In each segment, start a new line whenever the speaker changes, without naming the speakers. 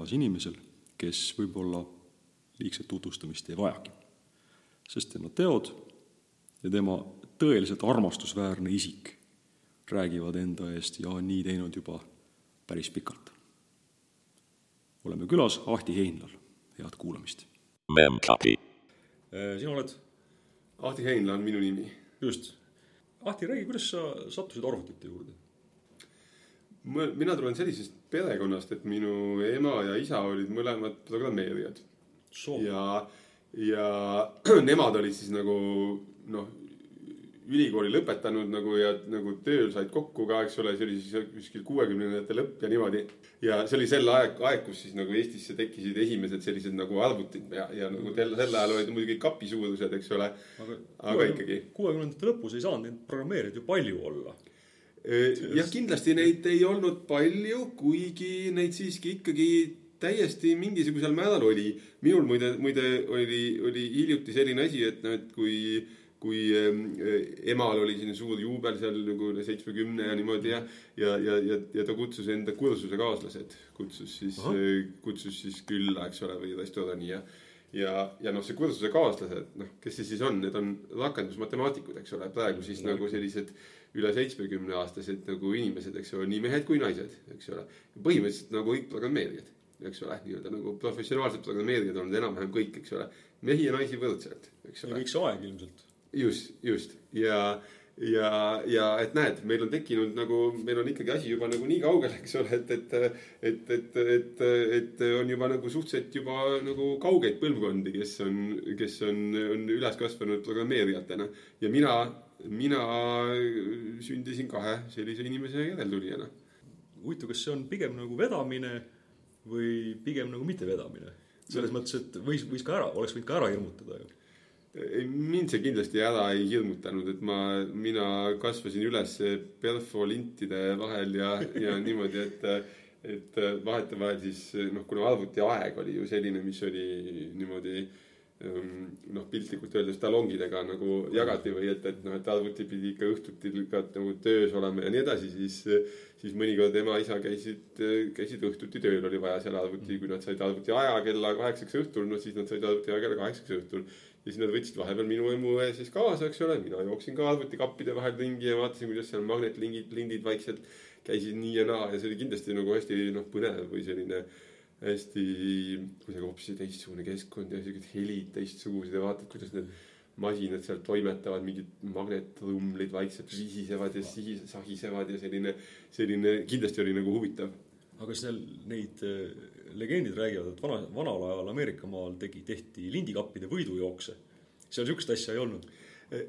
külas inimesel, kes võib-olla liigset tutvustamist ei vajagi, sest tema teod ja tema tõeliselt armastusväärne isik räägivad enda eest ja on nii teinud juba päris pikalt. oleme külas Ahti Heinlal, head kuulamist.
Memcpy.
sina oled
Ahti Heinla on minu nimi.
just. Ahti, räägi, kuidas sa sattusid arvutite juurde?
Mina tulen sellisest perekonnast, et minu ema ja isa olid mõlemad programmeerijad. ja, ja nemad olid siis nagu noh, ülikooli lõpetanud nagu ja nagu tööl said kokku ka, eks ole, see oli siis kuskil kuuekümnendate lõpp ja niimoodi. ja see oli sel aeg, aeg, kus siis nagu Eestisse tekkisid esimesed sellised nagu arvutid ja, ja nagu sel, sel ajal olid muidugi kapisuurused, eks ole. aga, aga ikkagi.
kuuekümnendate lõpus ei saanud neid programmeerijaid ju palju olla
jah, kindlasti neid ei olnud palju, kuigi neid siiski ikkagi täiesti mingisugusel määral oli. minul muide, muide oli, oli hiljuti selline asi, et noh, et kui kui emal oli siin suur juubel seal nagu seitsmekümne ja niimoodi ja, ja, ja, ja, ja ta kutsus enda kursusekaaslased, kutsus siis, kutsus siis külla, eks ole, või restorani ja ja, ja noh, see kursuse kaaslased, noh, kes see siis on, need on rakendusmatemaatikud, eks ole, praegu siis no. nagu sellised üle seitsmekümne aastased nagu inimesed, eks ole, nii mehed kui naised, eks ole. põhimõtteliselt nagu kõik programmeerijad, eks ole, nii-öelda nagu professionaalsed programmeerijad on enam-vähem kõik, eks ole. mehi ja naisi võrdselt, eks ole.
ja kõik see aeg ilmselt
just, just ja, ja, ja et näed, meil on tekkinud nagu, meil on ikkagi asi juba nagu nii kaugel, eks ole, et, et, et, et, et, et on juba nagu suhteliselt juba nagu kaugeid põlvkondi, kes on, kes on, on üles kasvanud programmeerijatena ja mina, mina sündisin kahe sellise inimese järeltulijana.
huvitav, kas see on pigem nagu vedamine või pigem nagu mittevedamine? selles mõttes, et võis, võis ka ära, oleks võinud ka ära hirmutada ju
mind see kindlasti ära ei hirmutanud, et ma, mina kasvasin üles perfolintide vahel ja, ja niimoodi, et, et vahetevahel siis noh, kuna arvutiaeg oli ju selline, mis oli niimoodi noh, piltlikult öeldes talongidega nagu jagati või et, et noh, et arvuti pidi ikka õhtuti ka nagu töös olema ja nii edasi, siis, siis mõnikord ema, isa käisid, käisid õhtuti tööl, oli vaja seal arvuti, kui nad said arvuti aja kella kaheksaks õhtul, no siis nad said arvuti aja kella kaheksaks õhtul ja siis nad võtsid vahepeal minu emu siis kaasa, eks ole, mina jooksin ka arvutikappide vahel ringi ja vaatasin, kuidas seal magnetlingid, lindid vaikselt käisid nii ja naa ja see oli kindlasti nagu hästi noh, põnev või selline hästi kuidagi hoopis teistsugune keskkond ja siuksed helid teistsugused ja vaatad, kuidas need masinad seal toimetavad, mingid magnetrumlid vaikselt visisevad ja siis sahisevad ja selline, selline kindlasti oli nagu huvitav.
aga seal neid legendid räägivad, et vana, vanal ajal Ameerika maal tegi, tehti lindikappide võidujookse. seal sihukest asja ei olnud.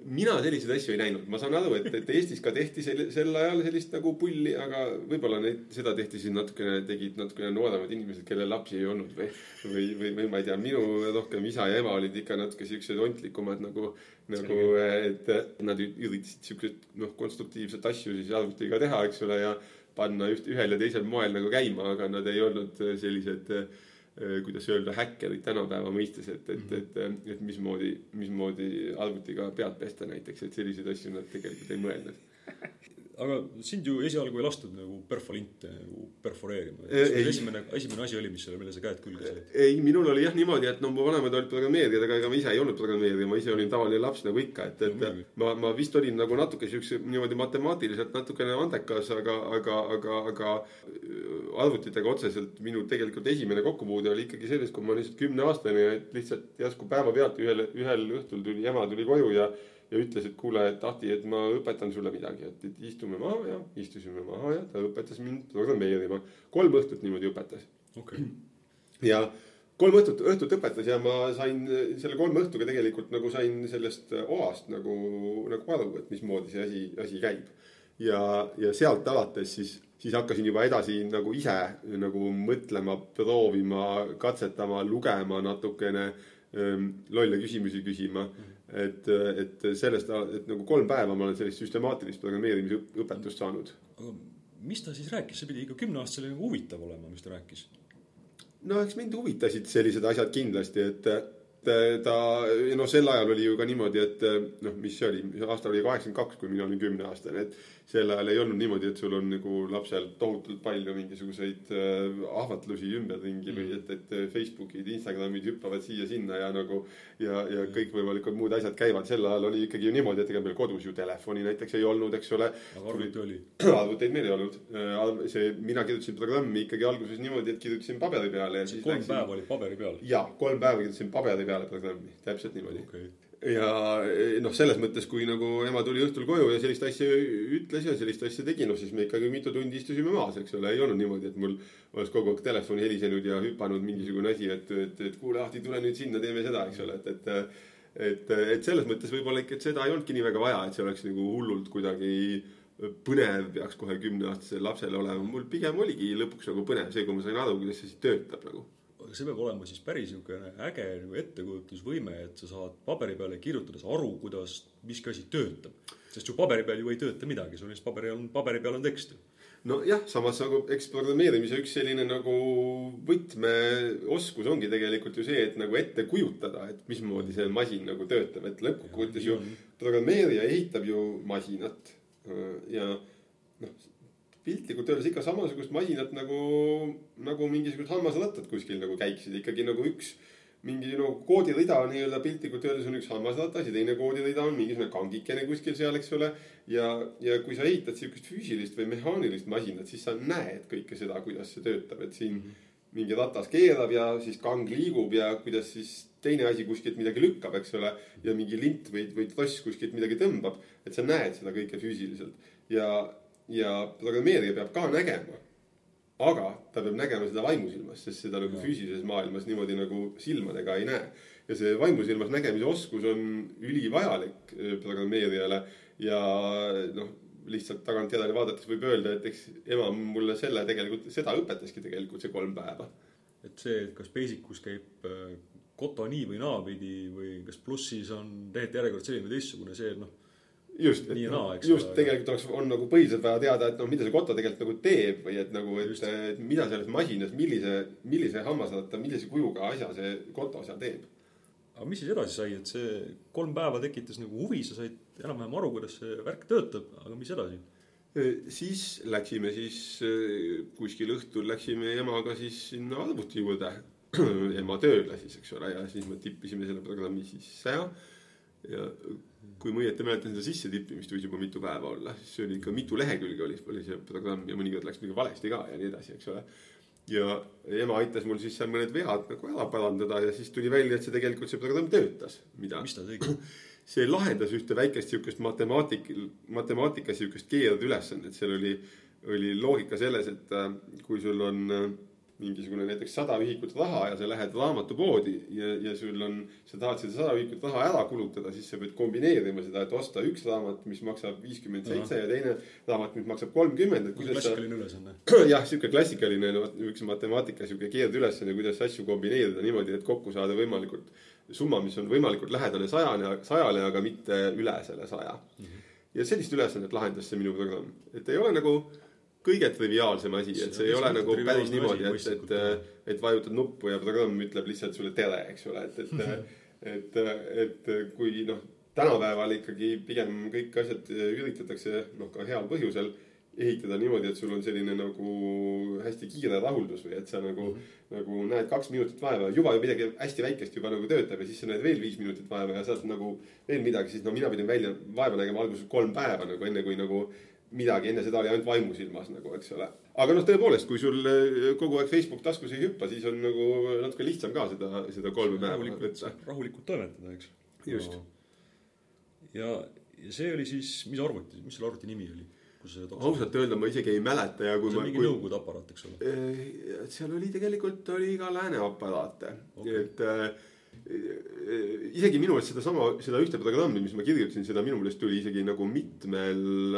Mina selliseid asju ei näinud, ma saan aru, et, et Eestis ka tehti sel, sel ajal sellist nagu pulli, aga võib-olla neid, seda tehti siis natukene, tegid natukene nooremad inimesed, kellel lapsi ei olnud või, või, või, või ma ei tea, minu rohkem isa ja ema olid ikka natuke siuksed ontlikumad nagu, nagu, et nad üritasid siukseid noh, konstruktiivseid asju siis arvutiga teha, eks ole, ja panna üht, ühel ja teisel moel nagu käima, aga nad ei olnud sellised kuidas öelda, häkkerid tänapäeva mõistes, et, et, et, et mismoodi, mismoodi arvutiga pead pesta näiteks, et selliseid asju nad tegelikult ei mõelnud
aga sind ju esialgu ei lastud nagu perfolinte nagu perforeerima. esimene, esimene asi oli, mis mille sa käed külge said?
ei, minul oli jah niimoodi, et no mu vanemad olid programmeerijad, aga ega ma ise ei olnud programmeerija, ma ise olin tavaline laps nagu ikka, et, et no, ma, ma vist olin nagu natuke siukse niimoodi matemaatiliselt natukene andekas, aga, aga, aga, aga äh, arvutitega otseselt minu tegelikult esimene kokkupuude oli ikkagi selles, kui ma olin lihtsalt kümneaastane ja lihtsalt järsku päevapealt ühel, ühel õhtul tuli ema tuli koju ja ja ütles, et kuule, et Ahti, et ma õpetan sulle midagi, et, et istume maha ja istusime maha ja ta õpetas mind programmeerima. kolm õhtut niimoodi õpetas
okay..
ja kolm õhtut, õhtut õpetas ja ma sain selle kolme õhtuga tegelikult nagu sain sellest oast nagu, nagu aru, et mismoodi see asi, asi käib. ja, ja sealt alates siis, siis hakkasin juba edasi nagu ise nagu mõtlema, proovima, katsetama, lugema natukene, lolle küsimusi küsima mm. -hmm et, et sellest, et nagu kolm päeva ma olen sellist süstemaatilist programmeerimise õpetust saanud.
aga mis ta siis rääkis, see pidi ikka kümneaastasele nagu huvitav olema, mis ta rääkis?
no eks mind huvitasid sellised asjad kindlasti, et, ta, no sel ajal oli ju ka niimoodi, et noh, mis see oli, aasta oli kaheksakümmend kaks, kui mina olin kümneaastane, et sel ajal ei olnud niimoodi, et sul on nagu lapsel tohutult palju mingisuguseid äh, ahvatlusi ümberringi või et, et Facebookid, Instagramid hüppavad siia-sinna ja nagu ja, ja kõikvõimalikud muud asjad käivad. sel ajal oli ikkagi ju niimoodi, et ega meil kodus ju telefoni näiteks ei olnud, eks ole.
aga arvuti oli?
arvuteid meil ei olnud. Äh, see, mina kirjutasin programmi ikkagi alguses niimoodi, et kirjutasin paberi peale ja siis
kolm läksin... päeva oli paberi peal?
jaa, kolm päeva kirjutasin paberi peale programmi, täpselt niimoodi okay ja noh, selles mõttes, kui nagu ema tuli õhtul koju ja sellist asja ütles ja sellist asja tegi, noh siis me ikkagi mitu tundi istusime maas, eks ole, ei olnud niimoodi, et mul oleks kogu aeg telefon helisenud ja hüpanud mingisugune asi, et, et, et kuule, Ahti, tule nüüd sinna, teeme seda, eks ole, et, et. et, et selles mõttes võib-olla ikka, et seda ei olnudki nii väga vaja, et see oleks nagu hullult kuidagi põnev peaks kohe kümneaastasel lapsel olema, mul pigem oligi lõpuks nagu põnev see, kui ma sain aru, kuidas see siis töötab nagu
aga see peab olema siis päris niisugune äge nagu ettekujutusvõime, et sa saad paberi peale kirjutades aru, kuidas miski asi töötab. sest ju paberi peal ju ei tööta midagi, sul lihtsalt paberi on, paberi peal on tekst.
nojah, samas nagu eks programmeerimise üks selline nagu võtmeoskus ongi tegelikult ju see, et nagu ette kujutada, et mismoodi see masin nagu töötab, et lõppkokkuvõttes ju programmeerija ehitab ju masinat ja noh piltlikult öeldes ikka samasugust masinat nagu, nagu mingisugused hammasrattad kuskil nagu käiksid ikkagi nagu üks mingi nagu koodirida nii-öelda piltlikult öeldes on üks hammasratas ja teine koodirida on mingisugune kangikene kuskil seal, eks ole. ja, ja kui sa ehitad sihukest füüsilist või mehaanilist masinat, siis sa näed kõike seda, kuidas see töötab, et siin -hmm. mingi ratas keerab ja siis kang liigub ja kuidas siis teine asi kuskilt midagi lükkab, eks ole. ja mingi lint või, või tross kuskilt midagi tõmbab, et sa näed seda kõike füüsiliselt ja ja programmeerija peab ka nägema. aga ta peab nägema seda vaimusilmas, sest seda nagu füüsilises maailmas niimoodi nagu silmadega ei näe. ja see vaimusilmas nägemise oskus on ülivajalik äh, programmeerijale ja noh, lihtsalt tagantjärele vaadates võib öelda, et eks ema mulle selle tegelikult, seda õpetaski tegelikult see kolm päeva.
et see, et kas Basicus käib äh, koto nii või naapidi või kas plussis on tehete järjekord selline või teistsugune, see noh
just, et noh, just ole, tegelikult oleks, on nagu põhiliselt vaja teada, et noh, mida see koto tegelikult nagu teeb või et nagu, et, et mida selles masinas, millise, millise hammasratta, millise kujuga asja see koto seal teeb.
aga mis siis edasi sai, et see kolm päeva tekitas nagu huvi, sa said enam-vähem aru, kuidas see värk töötab, aga mis edasi?
siis läksime siis kuskil õhtul läksime emaga siis sinna arvuti juurde ema tööle siis, eks ole, ja siis me tippisime selle programmi sisse ja, ja kui ma õieti mäletan seda sissetippimist võis juba mitu päeva olla, siis see oli ikka mitu lehekülge oli, oli see programm ja mõnikord läks midagi valesti ka ja nii edasi, eks ole. ja ema aitas mul siis seal mõned vead nagu ära parandada ja siis tuli välja, et see tegelikult see programm töötas.
mida? mis ta tegi?
see lahendas ühte väikest sihukest matemaatik, matemaatika sihukest keeruülesannet, seal oli, oli loogika selles, et äh, kui sul on äh, mingisugune näiteks sada ühikut raha ja sa lähed raamatupoodi ja, ja sul on, sa tahad seda sada ühikut raha ära kulutada, siis sa pead kombineerima seda, et osta üks raamat, mis maksab viiskümmend seitse ja teine raamat, mis maksab kolmkümmend.
klassikaline ülesanne.
jah, sihuke klassikaline no, üks matemaatika sihuke keerdülesanne, kuidas asju kombineerida niimoodi, et kokku saada võimalikult summa, mis on võimalikult lähedane sajane, sajale, aga mitte üle selle saja mm. -hmm. ja sellist ülesannet lahendas see minu programm, et ei ole nagu kõige triviaalsem asi, et see ei ole nagu päris niimoodi, et, et, et vajutad nuppu ja programm ütleb lihtsalt sulle tere, eks ole, et, et, et, et kui noh, tänapäeval ikkagi pigem kõik asjad üritatakse noh, ka heal põhjusel ehitada niimoodi, et sul on selline nagu hästi kiire rahuldus või et sa nagu mm, -hmm. nagu näed kaks minutit vaeva, juba ju midagi hästi väikest juba nagu töötab ja siis sa näed veel viis minutit vaeva ja saad nagu veel midagi, siis no mina pidin välja vaeva nägema alguses kolm päeva nagu enne kui nagu midagi, enne seda oli ainult vaimusilmas nagu, eks ole. aga noh, tõepoolest, kui sul eh, kogu aeg Facebook taskus ei hüppa, siis on nagu natuke lihtsam ka seda, seda kolme päeva võtta.
rahulikult toimetada, eks.
just no..
ja, ja see oli siis, mis arvuti, mis selle arvuti nimi oli?
ausalt öelda ma isegi ei mäleta ja kui
see on mingi kui... Nõukogude aparaat, eks ole?
Eh, seal oli tegelikult oli ka lääne aparaate okay., et äh, isegi minu meelest sedasama, seda ühte programmi, mis ma kirjutasin, seda minu meelest tuli isegi nagu mitmel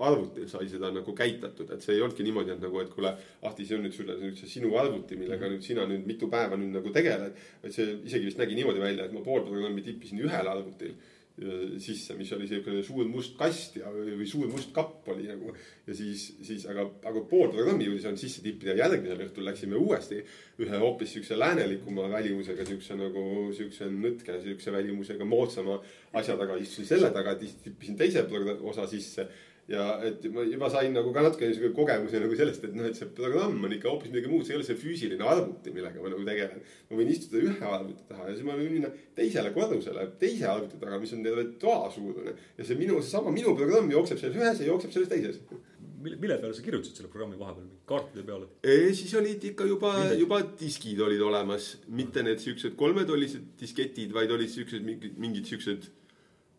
arvutil sai seda nagu käitatud, et see ei olnudki niimoodi, et nagu, et kuule, Ahti, see on nüüd sulle nüüd see sinu arvuti, millega nüüd sina nüüd mitu päeva nüüd nagu tegeled. et see isegi vist nägi niimoodi välja, et ma pool programmi tippisin ühel arvutil sisse, mis oli siukene suur must kast ja, või suur must kapp oli nagu. ja siis, siis aga, aga pool programmi jõudis ainult sisse tippida ja järgmisel õhtul läksime uuesti ühe hoopis siukse läänelikuma välimusega, siukse nagu siukse nõtke, siukse välimusega moodsama asja taga, istusin selle taga, tippisin teise osa sisse ja et ma juba sain nagu ka natuke niisugune kogemuse nagu sellest, et noh, et see programm on ikka hoopis midagi muud, see ei ole see füüsiline arvuti, millega ma nagu tegelen. ma võin istuda ühe arvuti taha ja siis ma võin minna teisele korrusele teise arvuti taga, mis on terve toa suurune. ja see minu, seesama minu programm jookseb selles ühes ja jookseb selles teises
mille, mille peale sa kirjutasid selle programmi vahepeal, kaartide peale?
siis olid ikka juba, juba diskid olid olemas, mitte need siuksed kolmetollised disketid, vaid olid siuksed mingid, mingid siuksed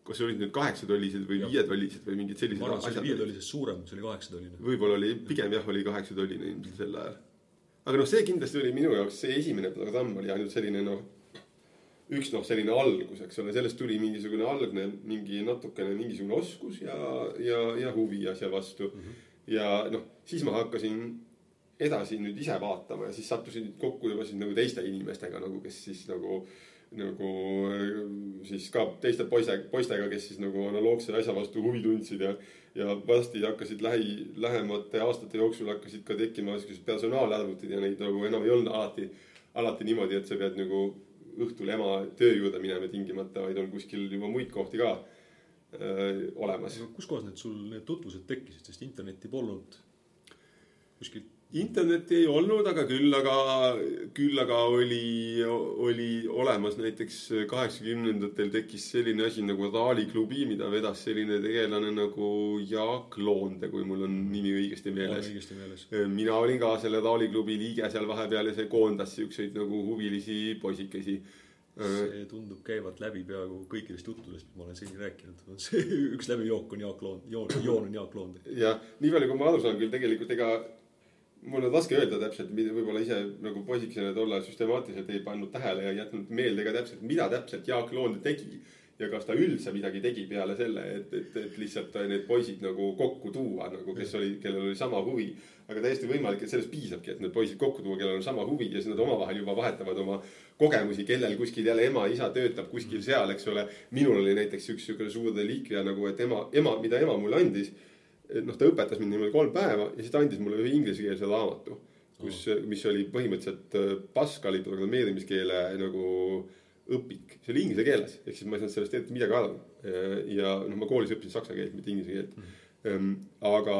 kas olid need kaheksatollised või viietollised või mingid sellised
ma arvan, see oli viietollisest suurem, see oli kaheksatolline.
võib-olla oli, pigem jah, oli kaheksatolline ilmselt sel ajal. aga noh, see kindlasti oli minu jaoks, see esimene programm oli ainult selline noh, üks noh, selline algus, eks ole, sellest tuli mingisugune algne mingi natukene mingisugune oskus ja, ja, ja huvi asja vastu mm. -hmm. ja noh, siis ma hakkasin edasi nüüd ise vaatama ja siis sattusin kokku juba siis nagu teiste inimestega nagu, kes siis nagu nagu äh, siis ka teiste poiste, poistega, kes siis nagu analoogse asja vastu huvi tundsid ja ja varsti hakkasid lähi, lähemate aastate jooksul hakkasid ka tekkima siuksed personaalarvutid ja neid nagu enam ei olnud alati, alati niimoodi, et sa pead nagu õhtul ema töö juurde minema tingimata, vaid on kuskil juba muid kohti ka öö, äh, olemas.
kus kohas need sul need tutvused tekkisid, sest internetti polnud kuskilt
internetti ei olnud, aga küll aga, küll aga oli, oli olemas näiteks kaheksakümnendatel tekkis selline asi nagu raaliklubi, mida vedas selline tegelane nagu Jaak Loonde, kui mul on nimi õigesti meeles. mina olin ka selle raaliklubi liige seal vahepeal ja see koondas siukseid nagu huvilisi poisikesi
see tundub käivat läbi peaaegu kõikidest juttudest, mis ma olen seni rääkinud. see üks läbijook on Jaak Loond, joon, joon on Jaak Loond.
jah, nii palju, kui ma aru saan küll tegelikult ega mul on raske öelda täpselt, võib-olla ise nagu poisikesena tol ajal süstemaatiliselt ei pannud tähele ja jätnud meelde ka täpselt, mida täpselt Jaak Loonde tegi. ja kas ta üldse midagi tegi peale selle, et, et, et lihtsalt need poisid nagu kokku tuua nagu, kes oli, kellel oli sama huvi. aga täiesti võimalik, et sellest piisabki, et need poisid kokku tuua, kellel on sama huvi ja siis nad omavahel juba vahetavad oma kogemusi, kellel kuskil jälle ema-isa töötab kuskil seal, eks ole. minul oli näiteks üks siukene suur reliikvia nagu, et ema, ema, mida ema mulle andis noh, ta õpetas mind niimoodi kolm päeva ja siis ta andis mulle ühe inglisekeelse raamatu, kus oh., mis oli põhimõtteliselt äh, Pascali programmeerimiskeele nagu õpik, see oli inglise keeles, ehk siis ma ei saanud sellest eriti midagi aru. ja noh, ma koolis õppisin saksa keelt, mitte inglise keelt mm. -hmm. aga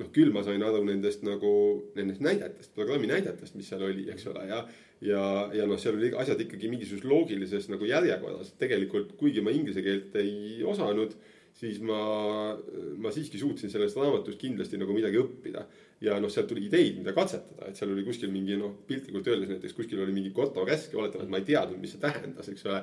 noh, küll ma sain aru nendest nagu, nendest näidetest, programmi näidetest, mis seal oli, eks ole, ja ja, ja noh, seal oli asjad ikkagi mingisuguses loogilises nagu järjekorras, tegelikult kuigi ma inglise keelt ei osanud siis ma, ma siiski suutsin sellest raamatust kindlasti nagu midagi õppida. ja noh, sealt tuli ideid, mida katsetada, et seal oli kuskil mingi noh, piltlikult öeldes näiteks kuskil oli mingi Goto käsk oletame, et ma ei teadnud, mis see tähendas, eks ole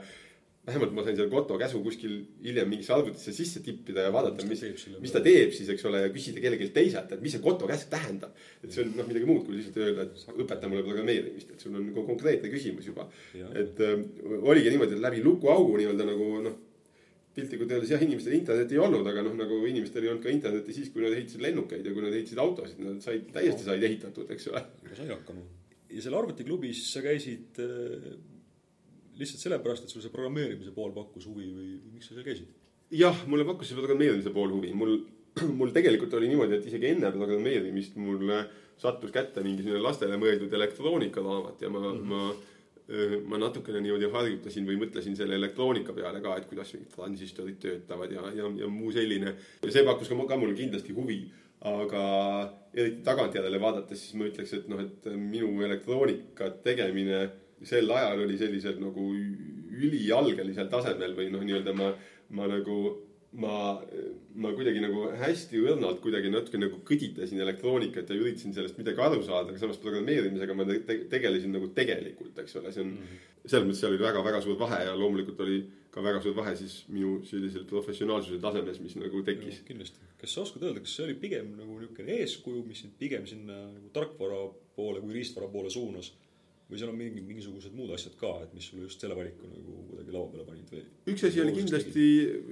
vähemalt ma sain selle Goto käsu kuskil hiljem mingisse arvutisse sisse tippida ja vaadata, mis, mis ta teeb siis, eks ole, ja küsida kellelgi teiselt, et mis see Goto käsk tähendab. et see on noh, midagi muud kui lihtsalt öelda, et õpeta mulle programmeerimist, et sul on konkreetne küsimus juba. et äh, oligi niimoodi, et läbi lukuaugu nii-öelda nagu noh piltlikult öeldes jah, inimestel internetti ei olnud, aga noh, nagu inimestel ei olnud ka internetti siis, kui nad ehitasid lennukeid ja kui nad ehitasid autosid, nad said, täiesti said ehitatud, eks ole.
sai hakkama. ja seal arvutiklubis sa käisid äh, lihtsalt sellepärast, et sul see programmeerimise pool pakkus huvi või miks sa seal käisid?
jah, mulle pakkus see programmeerimise pool huvi, mul, mul tegelikult oli niimoodi, et isegi enne programmeerimist mulle sattus kätte mingi selline lastele mõeldud elektroonikaraamat ja ma mm, -hmm. ma ma natukene niimoodi harjutasin või mõtlesin selle elektroonika peale ka, et kuidas mingid transistorid töötavad ja, ja, ja muu selline. see pakkus ka, ka mulle kindlasti huvi, aga eriti tagantjärele vaadates, siis ma ütleks, et noh, et minu elektroonika tegemine sel ajal oli sellisel nagu ülialgelisel tasemel või noh, nii-öelda ma, ma nagu ma, ma kuidagi nagu hästi õrnalt kuidagi natuke nagu kõditasin elektroonikat ja üritasin sellest midagi aru saada, aga samas programmeerimisega ma te tegelesin nagu tegelikult, eks ole, see on mm. -hmm. selles mõttes seal oli väga-väga suur vahe ja loomulikult oli ka väga suur vahe siis minu sellisel professionaalsuse tasemes, mis nagu tekkis
kindlasti, kas sa oskad öelda, kas see oli pigem nagu niisugune eeskuju, mis sind pigem sinna nagu tarkvara poole kui riistvara poole suunas või seal on mingi, mingisugused muud asjad ka, et mis sulle just selle valiku nagu kuidagi laua peale panid või?
üks asi oli kindlasti,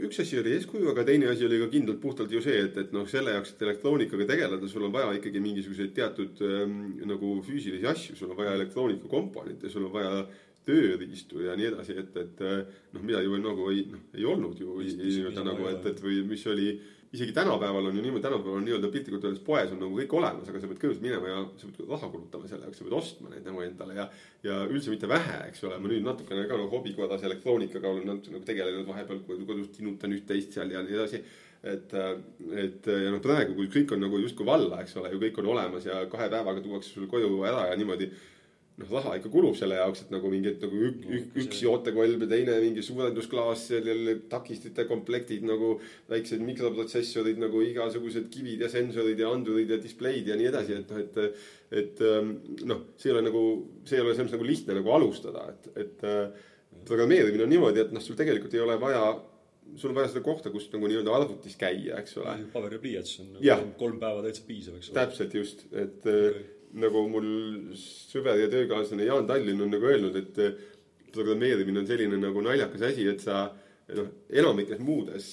üks asi oli eeskuju, aga teine asi oli ka kindlalt puhtalt ju see, et, et noh, selle jaoks, et elektroonikaga tegeleda, sul on vaja ikkagi mingisuguseid teatud ähm, nagu füüsilisi asju, sul on vaja elektroonikakomponente, sul on vaja tööriistu ja nii edasi, et, et äh, noh, mida ju nagu ei, noh, ei olnud ju
mis
nagu,
ei
et, et või mis oli isegi tänapäeval on ju niimoodi, tänapäeval on nii-öelda piltlikult öeldes poes on nagu kõik olemas, aga sa pead kõigepealt minema ja sa pead raha kulutama selle jaoks, sa pead ostma neid nagu endale ja ja üldse mitte vähe, eks ole, ma nüüd natukene ka nagu hobi korras elektroonikaga olen natuke nagu tegelenud vahepeal, kodus tinutan üht-teist seal ja nii edasi et, et ja noh, praegu, kui kõik on nagu justkui valla, eks ole ju, kõik on olemas ja kahe päevaga tuuakse sulle koju ära ja niimoodi. noh, raha ikka kulub selle jaoks, et nagu mingid nagu ük,
No,
ük, üks jootekolm ja teine mingi suurendusklaas, jälle takistite komplektid nagu väiksed mikroprotsessorid nagu igasugused kivid ja sensorid ja andurid ja displeid ja nii edasi, et noh, et et ähm, noh, see ei ole nagu, see ei ole selles mõttes nagu lihtne nagu alustada, et, et äh, programmeerimine on niimoodi, et noh, sul tegelikult ei ole vaja sul on vaja seda kohta, kus nagu nii-öelda arvutis käia, eks ole.
paber ja pliiats on nagu kolm päeva täitsa piisav, eks ole.
täpselt just, et okay. Nagu mul sõber ja töökaaslane Jaan Tallinn on nagu öelnud, et eh, programmeerimine on selline nagu naljakas asi, et sa noh, enamikes muudes,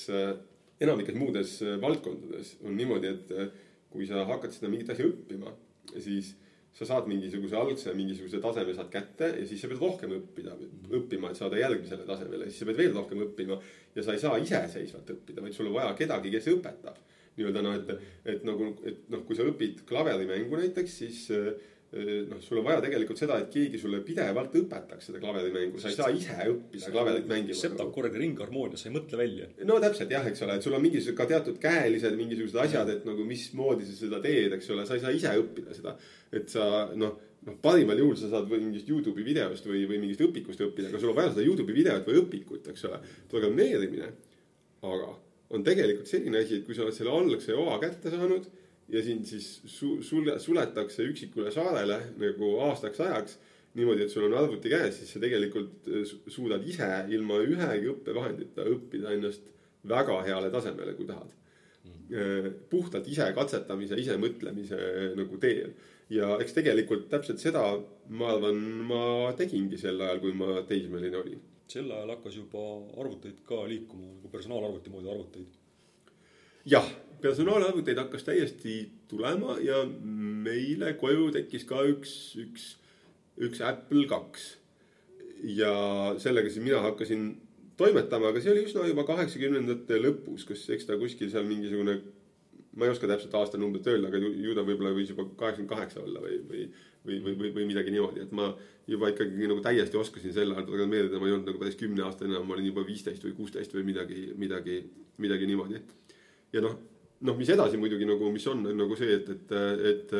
enamikes muudes valdkondades on niimoodi, et kui sa hakkad seda mingit asja õppima, siis sa saad mingisuguse algse mingisuguse taseme saad kätte ja siis sa pead rohkem õppida, õppima, et saada järgmisele tasemele, siis sa pead veel rohkem õppima ja sa ei saa iseseisvalt õppida, vaid sul on vaja kedagi, kes õpetab nii-öelda noh, et, et nagu, et noh, kui sa õpid klaverimängu näiteks, siis eh, noh, sul on vaja tegelikult seda, et keegi sulle pidevalt õpetaks seda klaverimängu, sa ei saa ise õppida klaverit mängima.
septakordi ringharmoonia, sa ei mõtle välja.
no täpselt jah, eks ole, et sul on mingisugused ka teatud käelised mingisugused asjad, et nagu mismoodi sa seda teed, eks ole, sa ei saa ise õppida seda. et sa noh, noh parimal juhul sa saad või mingist Youtube'i videost või, või mingist õpikust õppida, aga sul on vaja seda Youtube'i videot või õpikut, eks ole. programmeerimine aga on tegelikult selline asi, et kui sa oled selle algse oa kätte saanud ja sind siis su-, sulle, suletakse üksikule saarele nagu aastaks ajaks niimoodi, et sul on arvuti käes, siis sa tegelikult su- suudad ise ilma ühegi õppevahendita õppida ennast väga heale tasemele, kui tahad. puhtalt ise katsetamise, ise mõtlemise nagu teel. ja eks tegelikult täpselt seda, ma arvan, ma tegingi sel ajal, kui ma teismeline olin.
Sel ajal hakkas juba arvuteid ka liikuma nagu personaalarvuti moodi arvuteid.
jah, personaalarvuteid hakkas täiesti tulema ja meile koju tekkis ka üks, üks, üks Apple kaks. ja sellega siis mina hakkasin toimetama, aga see oli üsna juba kaheksakümnendate lõpus, kas eks ta kuskil seal mingisugune, ma ei oska täpselt aastanumbrit öelda, aga ju ta võib-olla võis juba kaheksakümmend kaheksa olla või, või, või, või, või, või midagi niimoodi, et ma juba ikkagi nagu täiesti oskasin sel ajal programmeerida, ma ei olnud nagu päris kümneaastane enam, ma olin juba viisteist või kuusteist või midagi, midagi, midagi niimoodi. Ja noh, noh, mis edasi muidugi nagu, mis on, nagu see, et, et,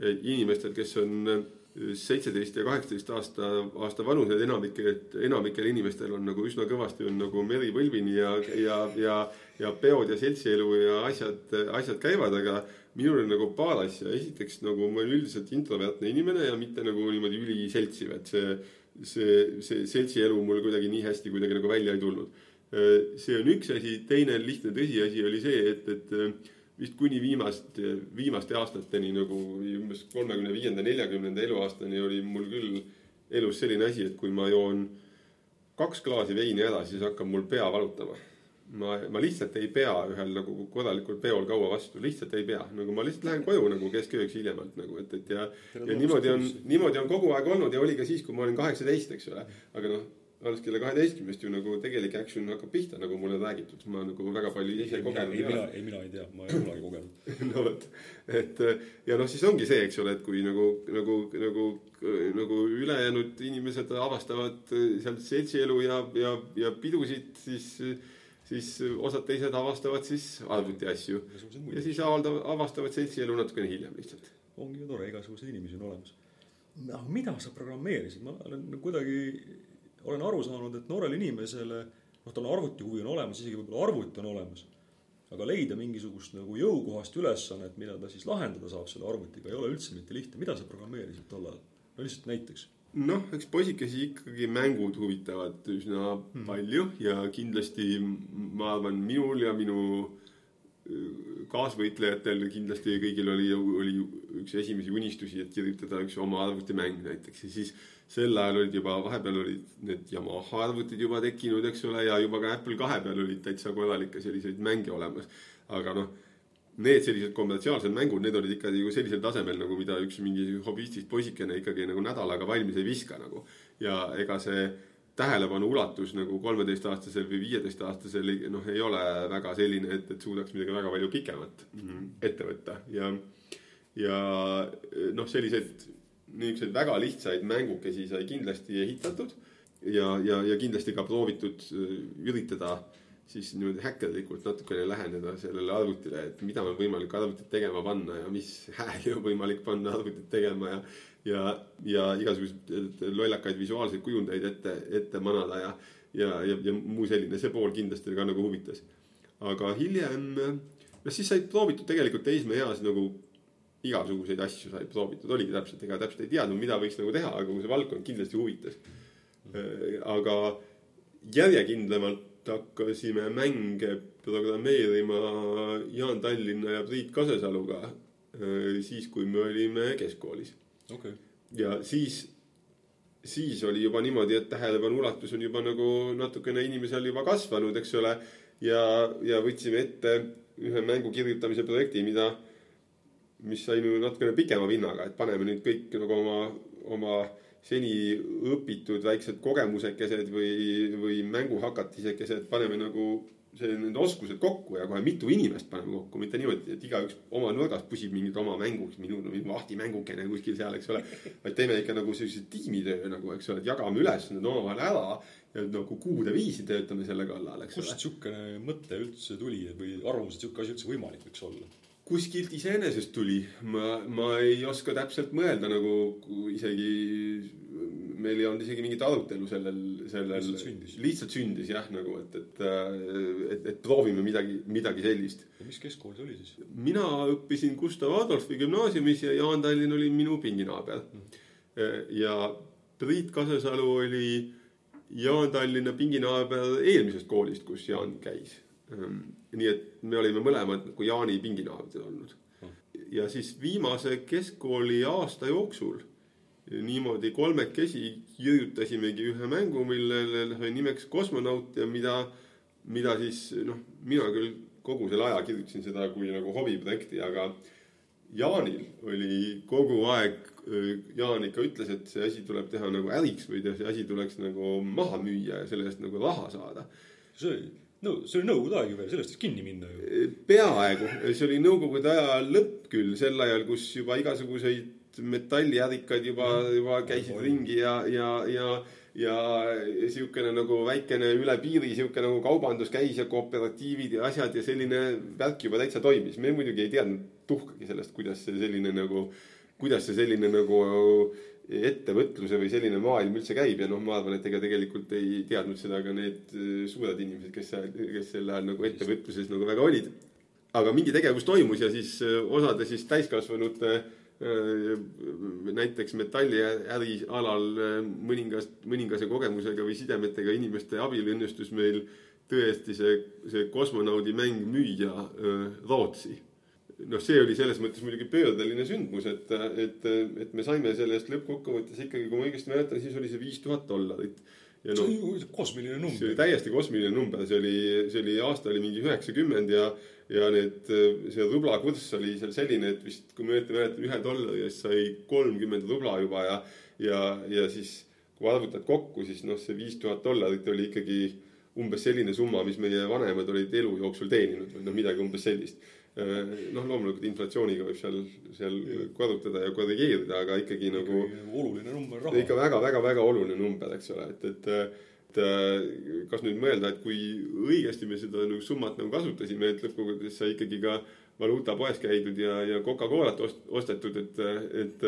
et inimestel, kes on seitseteist ja kaheksateist aasta, aasta vanused, enamikel, enamikel inimestel on nagu üsna kõvasti on nagu meri põlvini ja, ja, ja, ja peod ja seltsielu ja asjad, asjad käivad, aga minul on nagu paar asja, esiteks nagu ma olen üldiselt introvertne inimene ja mitte nagu niimoodi üliseltsiv, et see, see, see seltsielu mul kuidagi nii hästi kuidagi nagu välja ei tulnud. See on üks asi, teine lihtne tõsiasi oli see, et, et vist kuni viimast, viimaste aastateni nagu umbes kolmekümne viienda, neljakümnenda eluaastani oli mul küll elus selline asi, et kui ma joon kaks klaasi veini ära, siis hakkab mul pea valutama. ma, ma lihtsalt ei pea ühel nagu korralikul peol kaua vastu, lihtsalt ei pea, nagu ma lihtsalt lähen koju nagu keskööks hiljemalt nagu, et, et ja ja niimoodi on, niimoodi on kogu aeg olnud ja oli ka siis, kui ma olin kaheksateist, eks ole. aga noh, alles kella kaheteistkümnest ju nagu tegelik action hakkab pihta, nagu mulle räägitud, ma nagu väga palju ise kogenud
ei, mina, ei mina ei tea, ma ei ole kunagi kogenud.
no vot, et ja noh, siis ongi see, eks ole, et kui nagu, nagu, nagu, nagu ülejäänud inimesed avastavad sealt seltsielu ja, ja, ja pidusid, siis, siis osad teised avastavad siis arvuti asju
igasugused
ja siis avaldavad, avastavad seltsielu natukene hiljem lihtsalt.
ongi ju tore, igasuguseid inimesi on olemas. aga mida sa programmeerisid, ma olen kuidagi, olen aru saanud, et noorele inimesele, noh, tal arvutihuvi on olemas, isegi võib-olla arvuti on olemas. aga leida mingisugust nagu jõukohast ülesannet, mida ta siis lahendada saab selle arvutiga, ei ole üldse mitte lihtne. mida sa programmeerisid tol ajal? no lihtsalt näiteks.
noh, eks poisikesi ikkagi mängud huvitavad üsna hmm. palju ja kindlasti ma arvan, minul ja minu äh, kaasvõitlejatel kindlasti kõigil oli, oli üks esimesi unistusi, et kirjutada üks oma arvutimäng näiteks ja siis sel ajal olid juba, vahepeal olid need Yamaha arvutid juba tekkinud, eks ole, ja juba ka Apple kahe peal olid täitsa korralikke selliseid mänge olemas. aga noh, need sellised kommertsiaalsed mängud, need olid ikka ju sellisel tasemel nagu, mida üks mingi hobistist poisikene ikkagi nagu nädalaga valmis ei viska nagu. ja ega see tähelepanu ulatus nagu kolmeteistaastasel või viieteistaastasel noh, ei ole väga selline, et, et suudaks midagi väga palju pikemat ette võtta ja, ja noh, selliseid niisuguseid väga lihtsaid mängukesi sai kindlasti ehitatud ja, ja, ja kindlasti ka proovitud äh, üritada siis niimoodi häkkerlikult natukene läheneda sellele arvutile, et mida on võimalik arvutit tegema panna ja mis hääli on võimalik panna arvutit tegema ja ja, ja igasuguseid lollakaid visuaalseid kujundeid ette, ette manada ja, ja, ja, ja muu selline, see pool kindlasti ka nagu huvitas. aga hiljem, noh siis sai proovitud tegelikult teismeeas nagu igasuguseid asju sai proovitud, oligi täpselt, ega täpselt ei teadnud, mida võiks nagu teha, aga see valdkond kindlasti huvitas. aga järjekindlamalt hakkasime mänge programmeerima Jaan Tallinna ja Priit Kasesaluga eh, siis, kui me olime keskkoolis
okay..
ja siis, siis oli juba niimoodi, et tähelepanu ulatus on juba nagu natukene inimesel juba kasvanud, eks ole. ja, ja võtsime ette ühe mängu kirjutamise projekti, mida, mis sai nagu natukene pikema vinnaga, et paneme nüüd kõik nagu oma, oma seni õpitud väiksed kogemusekesed või, või mänguhakatisekesed paneme nagu see, need oskused kokku ja kohe mitu inimest paneme kokku, mitte niimoodi, et igaüks oma nurgas pusib mingit oma mängu, mingi vahtimängukene kuskil seal, eks ole. vaid teeme ikka nagu sellise tiimitöö nagu, eks ole, et jagame ülesanded omavahel ära ja nagu kuude viisi töötame selle kallal, eks ole
kust. niisugune mõte üldse tuli või arvamus, et niisugune asi üldse võimalik võiks olla?
Kuskilt iseenesest tuli, ma, ma ei oska täpselt mõelda nagu isegi, meil ei olnud isegi mingit arutelu sellel, sellel.
Lihtsalt sündis.
lihtsalt sündis jah, nagu et, et, et, et proovime midagi, midagi sellist.
ja mis keskkool see oli siis?
mina õppisin Gustav Adolfi gümnaasiumis ja Jaan Tallinn oli minu pinginaaber. ja Priit Kasesalu oli Jaan Tallinna pinginaaber eelmisest koolist, kus Jaan käis. Nii et me olime mõlemad nagu Jaani pinginaabrid olnud. ja siis viimase keskkooli aasta jooksul niimoodi kolmekesi kirjutasimegi ühe mängu, millele sai nimeks Kosmonaut ja mida, mida siis noh, mina küll kogu selle aja kirjutasin seda kui nagu hobiprojekti, aga Jaanil oli kogu aeg, Jaan ikka ütles, et see asi tuleb teha nagu äriks või see asi tuleks nagu maha müüa ja selle eest nagu raha saada.
see oli, no see oli nõukogude aeg ju veel, sellest võiks kinni minna ju.
peaaegu, see oli nõukogude aja lõpp küll, sel ajal, kus juba igasuguseid metalliärikad juba, juba käisid ringi ja, ja, ja, ja siukene nagu väikene üle piiri siuke nagu kaubandus käis ja kooperatiivid ja asjad ja selline värk juba täitsa toimis. me muidugi ei teadnud tuhkagi sellest, kuidas see selline nagu, kuidas see selline nagu ettevõtluse või selline maailm üldse käib ja noh, ma arvan, et ega tegelikult ei teadnud seda ka need eh, suured inimesed, kes, kes sel ajal nagu ettevõtluses nagu väga olid aga mingi tegevus toimus ja siis äh, osade siis täiskasvanute äh, näiteks metalliäri alal äh, mõningas, mõningase kogemusega või sidemetega inimeste abil õnnestus meil tõesti see, see kosmonaudi mäng müüa äh, Rootsi. noh, see oli selles mõttes muidugi pöördeline sündmus, et, et, et me saime selle eest lõppkokkuvõttes ikkagi, kui ma õigesti mäletan, siis oli see viis tuhat dollarit. ja
see
noh
on, ju kosmiline
see oli
number.
täiesti kosmiline number, see oli, see oli aasta oli mingi üheksakümmend ja, ja need, see rubla kurss oli seal selline, et vist, kui ma õieti mäletan, ühe dollari eest sai kolmkümmend rubla juba ja, ja, ja siis kui arvutad kokku, siis noh, see viis tuhat dollarit oli ikkagi umbes selline summa, mis meie vanemad olid elu jooksul teeninud või noh, midagi umbes sellist. noh, loomulikult inflatsiooniga võib seal, seal korrutada ja korrigeerida, aga ikkagi nagu
oluline number
on ikka
raha.
väga-väga-väga oluline number, eks ole, et, et, et äh, kas nüüd mõelda, et kui õigesti me seda nagu summat nagu kasutasime, et lõppkokkuvõttes sai ikkagi ka valuutapoes käidud ja, ja Coca-Colat ost- ostetud, et, et,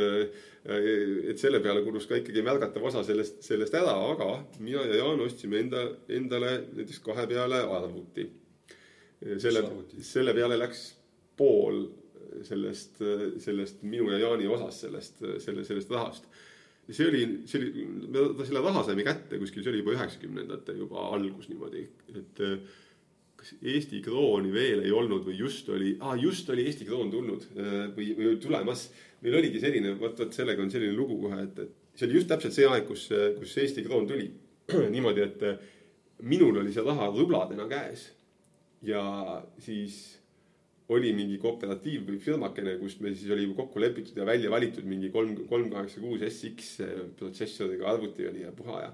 et selle peale kulus ka ikkagi märgatav osa sellest, sellest ära, aga mina ja Jaan ostsime enda, endale näiteks kahe peale arvuti. selle selle peale läks pool sellest, sellest minu ja Jaani osast sellest, selle, sellest rahast see oli, see oli, me selle raha saime kätte kuskil, see oli juba üheksakümnendate juba algus niimoodi, et kas Eesti krooni veel ei olnud või just oli ah,, just oli Eesti kroon tulnud või, või tulemas. meil oligi selline, vot, vot sellega on selline lugu kohe, et, et see oli just täpselt see aeg, kus, kus Eesti kroon tuli. niimoodi, et minul oli see raha rubladena käes ja siis oli mingi kooperatiiv või firmakene, kust me siis oli kokku lepitud ja välja valitud mingi kolm, kolm kaheksa kuus SX protsessoriga arvuti oli ja puha ja,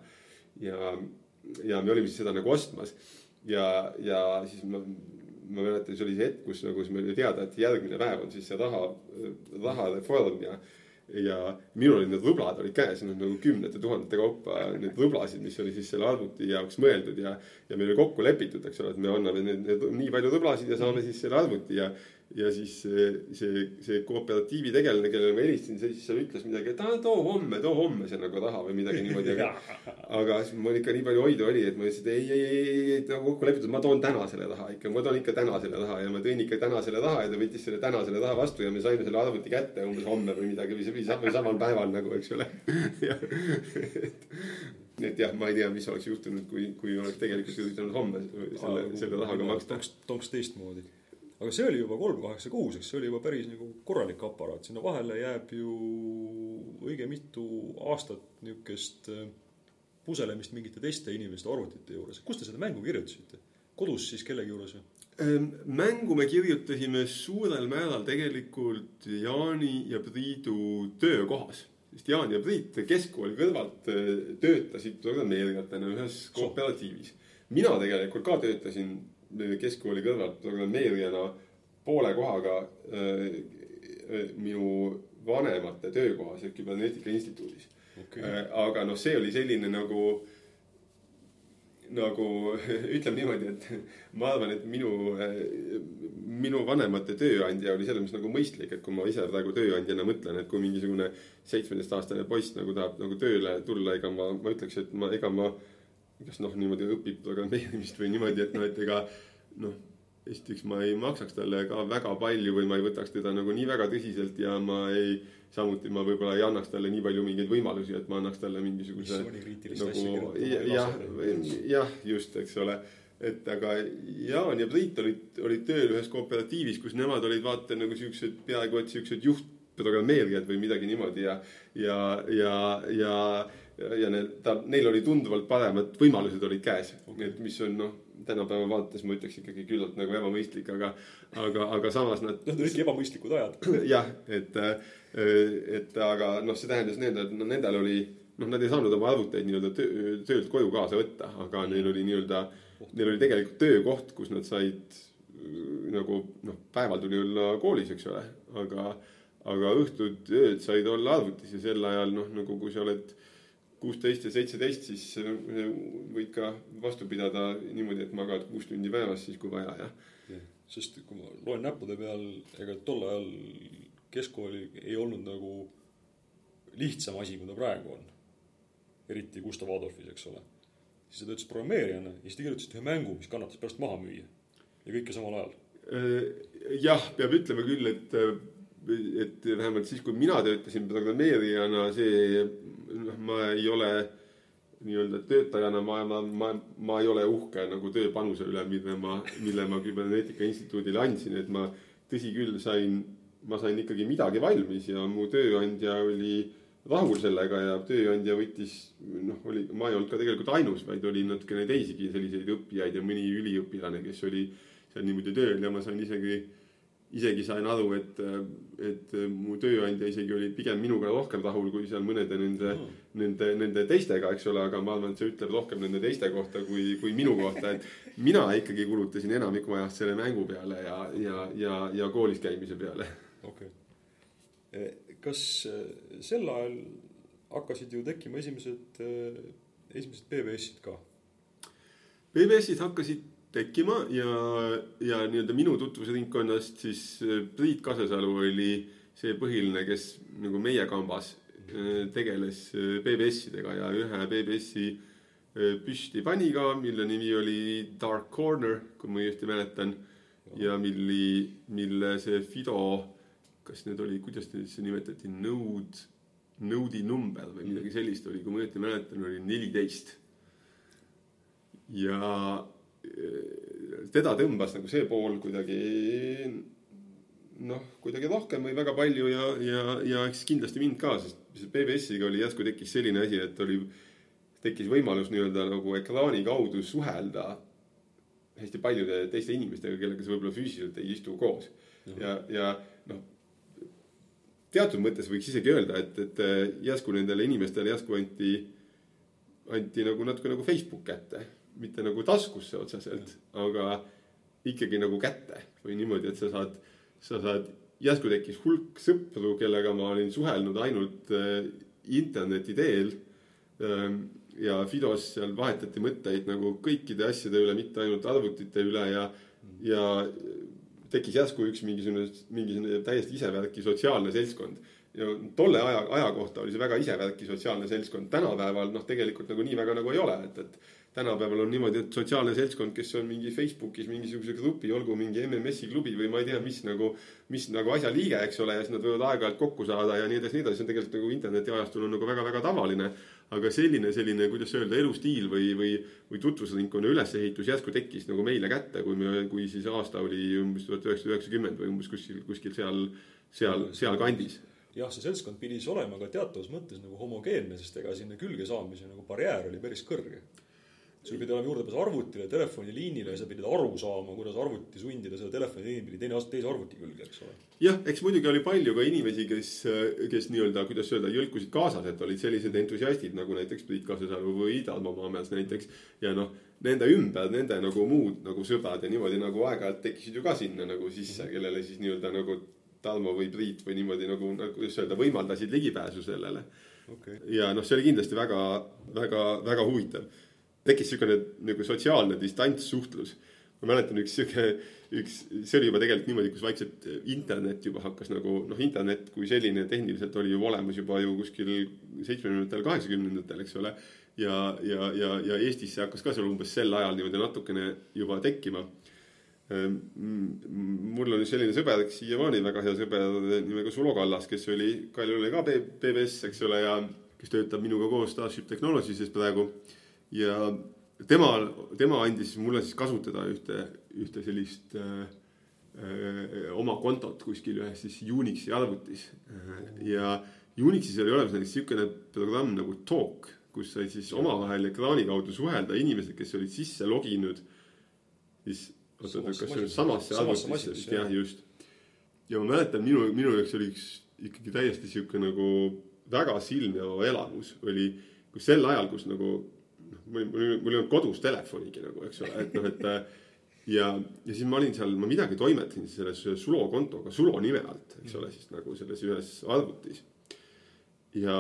ja, ja me olime siis seda nagu ostmas. ja, ja siis ma, ma mäletan, see oli see hetk, kus nagu siis meil oli teada, et järgmine päev on siis see raha, rahareform ja ja minul olid need võblad olid käes, noh nagu kümnete tuhandete kaupa neid võblasid, mis oli siis selle arvuti jaoks mõeldud ja. ja meil oli kokku lepitud, eks ole, et me anname need, need nii palju võblasid ja saame siis selle arvuti ja ja siis see, see, see kooperatiivi tegelane, kellele ma helistasin, see siis seal ütles midagi, et aa, too homme, too homme see nagu raha või midagi niimoodi, aga. aga siis mul ikka nii palju hoidu oli, et ma ütlesin, et ei, ei, ei, ei, ei, kokku lepitud, ma toon täna selle raha ikka, ma toon ikka täna selle raha ja ma tõin ikka täna selle raha ja ta võttis selle täna selle raha vastu ja me saime selle arvuti kätte umbes homme või midagi või, või, või samal päeval nagu, eks ole nii et jah, ma ei tea, mis oleks juhtunud, kui, kui oleks tegelikult üritanud homme selle, selle rahaga maksta.
tooks teistmoodi aga see oli juba kolm kaheksa kuus, eks see oli juba päris nagu korralik aparaat, sinna vahele jääb ju õige mitu aastat niisugust äh, puselemist mingite teiste inimeste arvutite juures. kus te seda mängu kirjutasite? kodus siis kellegi juures või?
Ehm, mängu me kirjutasime suurel määral tegelikult Jaani ja Priidu töökohas. sest Jaan ja Priit keskkooli kõrvalt äh, töötasid programmeerijatena ühes kooperatiivis. mina tegelikult ka töötasin keskkooli kõrvalt programmeerijana poole kohaga äh, äh, minu vanemate töökohas ehk Küberneetika Instituudis. Okay.. Äh, aga noh, see oli selline nagu, nagu ütleme niimoodi, et ma arvan, et minu, minu vanemate tööandja oli selles mõttes nagu mõistlik, et kui ma ise praegu tööandjana mõtlen, et kui mingisugune seitsmeteistaastane poiss nagu tahab nagu tööle tulla, ega ma, ma ütleks, et ma, ega ma kas noh, niimoodi õpib programmeerimist või niimoodi, et noh, et ega noh, esiteks ma ei maksaks talle ka väga palju või ma ei võtaks teda nagu nii väga tõsiselt ja ma ei, samuti ma võib-olla ei annaks talle nii palju mingeid võimalusi, et ma annaks talle mingisuguse nagu jah, jah, just, eks ole. Et aga Jaan ja Priit olid, olid tööl ühes kooperatiivis, kus nemad olid vaata nagu siuksed, peaaegu et siuksed juhtprogrammeerijad või midagi niimoodi ja, ja, ja, ja ja need, ta, neil oli tunduvalt paremad võimalused olid käes okay., et mis on noh, tänapäeva vaates ma ütleks ikkagi küllalt nagu ebamõistlik, aga, aga, aga samas nad.
Need olidki ebamõistlikud ajad.
jah, et, et aga noh, see tähendas nendele, et no nendel oli, noh, nad ei saanud oma arvuteid nii-öelda töö, töölt koju kaasa võtta, aga neil oli nii-öelda, neil oli tegelikult töökoht, kus nad said nagu noh, päeval tuli olla koolis, eks ole, aga, aga õhtud, ööd said olla arvutis ja sel ajal noh, nagu kui sa oled kuusteist ja seitseteist, siis võid ka vastu pidada niimoodi, et magad kuus tundi päevas siis, kui vaja, jah.
sest kui ma loen näppude peal, ega tol ajal keskkool ei olnud nagu lihtsam asi, kui ta praegu on. eriti Gustav Adolfis, eks ole. siis ta töötas programmeerijana ja siis te kirjutasite ühe mängu, mis kannatas pärast maha müüa. ja kõike samal ajal.
Äh, jah, peab ütlema küll, et et vähemalt siis, kui mina töötasin programmeerijana, see noh, ma ei ole nii-öelda töötajana, ma, ma, ma, ma ei ole uhke nagu tööpanuse üle, mille ma, mille ma Küberneetika Instituudile andsin, et ma tõsi küll, sain, ma sain ikkagi midagi valmis ja mu tööandja oli rahul sellega ja tööandja võttis, noh, oli, ma ei olnud ka tegelikult ainus, vaid oli natukene teisigi selliseid õppijaid ja mõni üliõpilane, kes oli seal niimoodi tööl ja ma sain isegi isegi sain aru, et, et mu tööandja isegi oli pigem minuga rohkem rahul kui seal mõnede nende oh., nende, nende teistega, eks ole, aga ma arvan, et see ütleb rohkem nende teiste kohta kui, kui minu kohta, et mina ikkagi kulutasin enamiku ajast selle mängu peale ja, ja, ja, ja koolis käimise peale.
okei okay.. kas eh, sel ajal hakkasid ju tekkima esimesed, eh, esimesed BBS-id ka?
BBS-id hakkasid tekkima ja, ja nii-öelda minu tutvusringkonnast siis äh, Priit Kasesalu oli see põhiline, kes nagu meie kambas äh, tegeles äh, BBS-idega ja ühe BBS-i püsti pani ka, mille nimi oli Dark Corner, kui ma õieti mäletan. ja milli, mille see Fido, kas need oli, kuidas neid siis nimetati, Node, Node'i number või midagi sellist oli, kui ma õieti mäletan, oli neliteist. ja teda tõmbas nagu see pool kuidagi noh, kuidagi rohkem või väga palju ja, ja, ja eks kindlasti mind ka, sest PBS-iga oli järsku tekkis selline asi, et oli, tekkis võimalus nii-öelda nagu ekraani kaudu suhelda hästi paljude teiste inimestega, kellega sa võib-olla füüsiliselt ei istu koos. ja, ja noh, teatud mõttes võiks isegi öelda, et, et äh, järsku nendele inimestele järsku anti, anti nagu natuke nagu Facebook kätte, mitte nagu taskusse otseselt, aga ikkagi nagu kätte või niimoodi, et sa saad, sa saad, järsku tekkis hulk sõpru, kellega ma olin suhelnud ainult äh, interneti teel ähm, ja Fidos seal vahetati mõtteid nagu kõikide asjade üle, mitte ainult arvutite üle ja, ja tekkis järsku üks mingisugune, mingisugune täiesti isevärki sotsiaalne seltskond. ja tolle aja, aja kohta oli see väga isevärki sotsiaalne seltskond, tänapäeval noh, tegelikult nagu nii väga nagu ei ole, et, et tänapäeval on niimoodi, et sotsiaalne seltskond, kes on mingi Facebookis mingisuguse grupi, olgu mingi MMS-i klubi või ma ei tea, mis nagu, mis nagu asja liige, eks ole, ja siis nad võivad aeg-ajalt kokku saada ja nii edasi, nii edasi, see on tegelikult nagu internetiajastul on nagu väga-väga tavaline. aga selline, selline, kuidas öelda, elustiil või, või, või tutvusringkonna ülesehitus järsku tekkis nagu meile kätte, kui me, kui siis aasta oli umbes tuhat üheksasada üheksakümmend või umbes kuskil, kuskil seal, seal, sealkandis.
jah, see seltskond pidi siis olema ka teatavas mõttes nagu homogeenne, sest ega sinna külge saamise nagu barjäär oli päris kõrge. Sul pidi olema juurdepääs arvutile, telefoniliinile ja sa pidid aru saama, kuidas arvuti sundida selle telefoniliini pidi teine, teise arvuti külge, eks ole.
jah, eks muidugi oli palju ka inimesi, kes, kes nii-öelda, kuidas öelda, jõlkusid kaasas, et olid sellised entusiastid nagu näiteks Priit Kaasasalu või Tarmo Maamäes näiteks. ja noh, nende ümber, nende nagu muud nagu sõbrad ja niimoodi nagu aeg-ajalt tekkisid ju ka sinna nagu sisse, kellele siis nii-öelda nagu Tarmo või Priit või niimoodi nagu, nagu kuidas öelda, võimaldasid ligipääsu sellele.
okay..
ja noh, see oli kindlasti väga, väga, väga huvitav. Tekkis niisugune nagu sotsiaalne distantssuhtlus. ma mäletan üks sihuke, üks, see oli juba tegelikult niimoodi, kus vaikselt internet juba hakkas nagu noh, internet kui selline tehniliselt oli ju olemas juba ju kuskil seitsmekümnendatel, kaheksakümnendatel, eks ole. ja, ja, ja, ja Eestisse hakkas ka seal umbes sel ajal niimoodi natukene juba tekkima. mul on selline sõber, siiamaani väga hea sõber nimega Sulo Kallas, kes oli, Kaljul oli ka PBS, eks ole, ja kes töötab minuga koos Starship Technologies'is praegu ja tema, tema andis mulle siis kasutada ühte, ühte sellist äh, äh, oma kontot kuskil ühes siis Unixi arvutis. ja Unixis oli olemas näiteks niisugune programm nagu Talk, kus sai siis omavahel ekraani kaudu suhelda inimesed, kes olid sisse loginud siis oota, oota, kas see on samasse arvutisse vist jah, just. ja ma mäletan, minu, minu jaoks oli üks ikkagi täiesti sihuke nagu väga silmjääv elamus oli, kus sel ajal, kus nagu noh, mul, mul, mul ei olnud kodus telefonigi nagu, eks ole, et noh, et ja, ja siis ma olin seal, ma midagi toimetasin selles Sulo kontoga Sulo nime alt, eks ole, siis nagu selles ühes arvutis. ja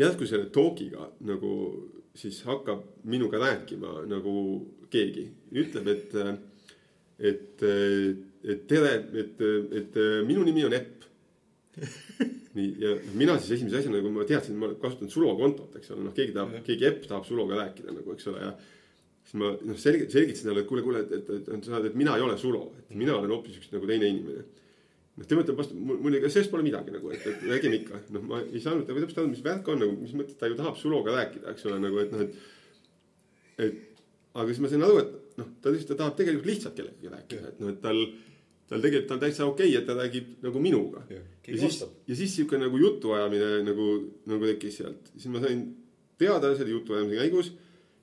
järsku selle talk'iga nagu siis hakkab minuga rääkima nagu keegi, ütleb, et, et, et tere, et, et minu nimi on Epp. nii, ja mina siis esimese asjana nagu ma teadsin, ma kasutan Sulo kontot, eks ole, noh, keegi tahab, keegi Epp tahab Suloga rääkida nagu, eks ole, ja siis ma noh, selgi-, selgitasin talle, et kuule, kuule, et, et, et, et sa saad, et mina ei ole Sulo, et mina olen hoopis üks nagu teine inimene. noh, tema ütleb vastu, mul ega sellest pole midagi nagu, et, et räägime ikka, noh, ma ei saanud nagu täpselt aru, mis värk on nagu, mis mõttes ta ju tahab Suloga rääkida, eks ole, nagu et noh, et. et aga siis ma sain aru, et noh, ta lihtsalt, ta tahab tegelikult lihtsalt kellegagi rääkida, et noh, et tal, tal tegelikult on täitsa okei okay,, et ta räägib nagu minuga. ja siis ja siis sihuke nagu jutuajamine nagu, nagu tekkis sealt, siis ma sain teada selle jutuajamise käigus.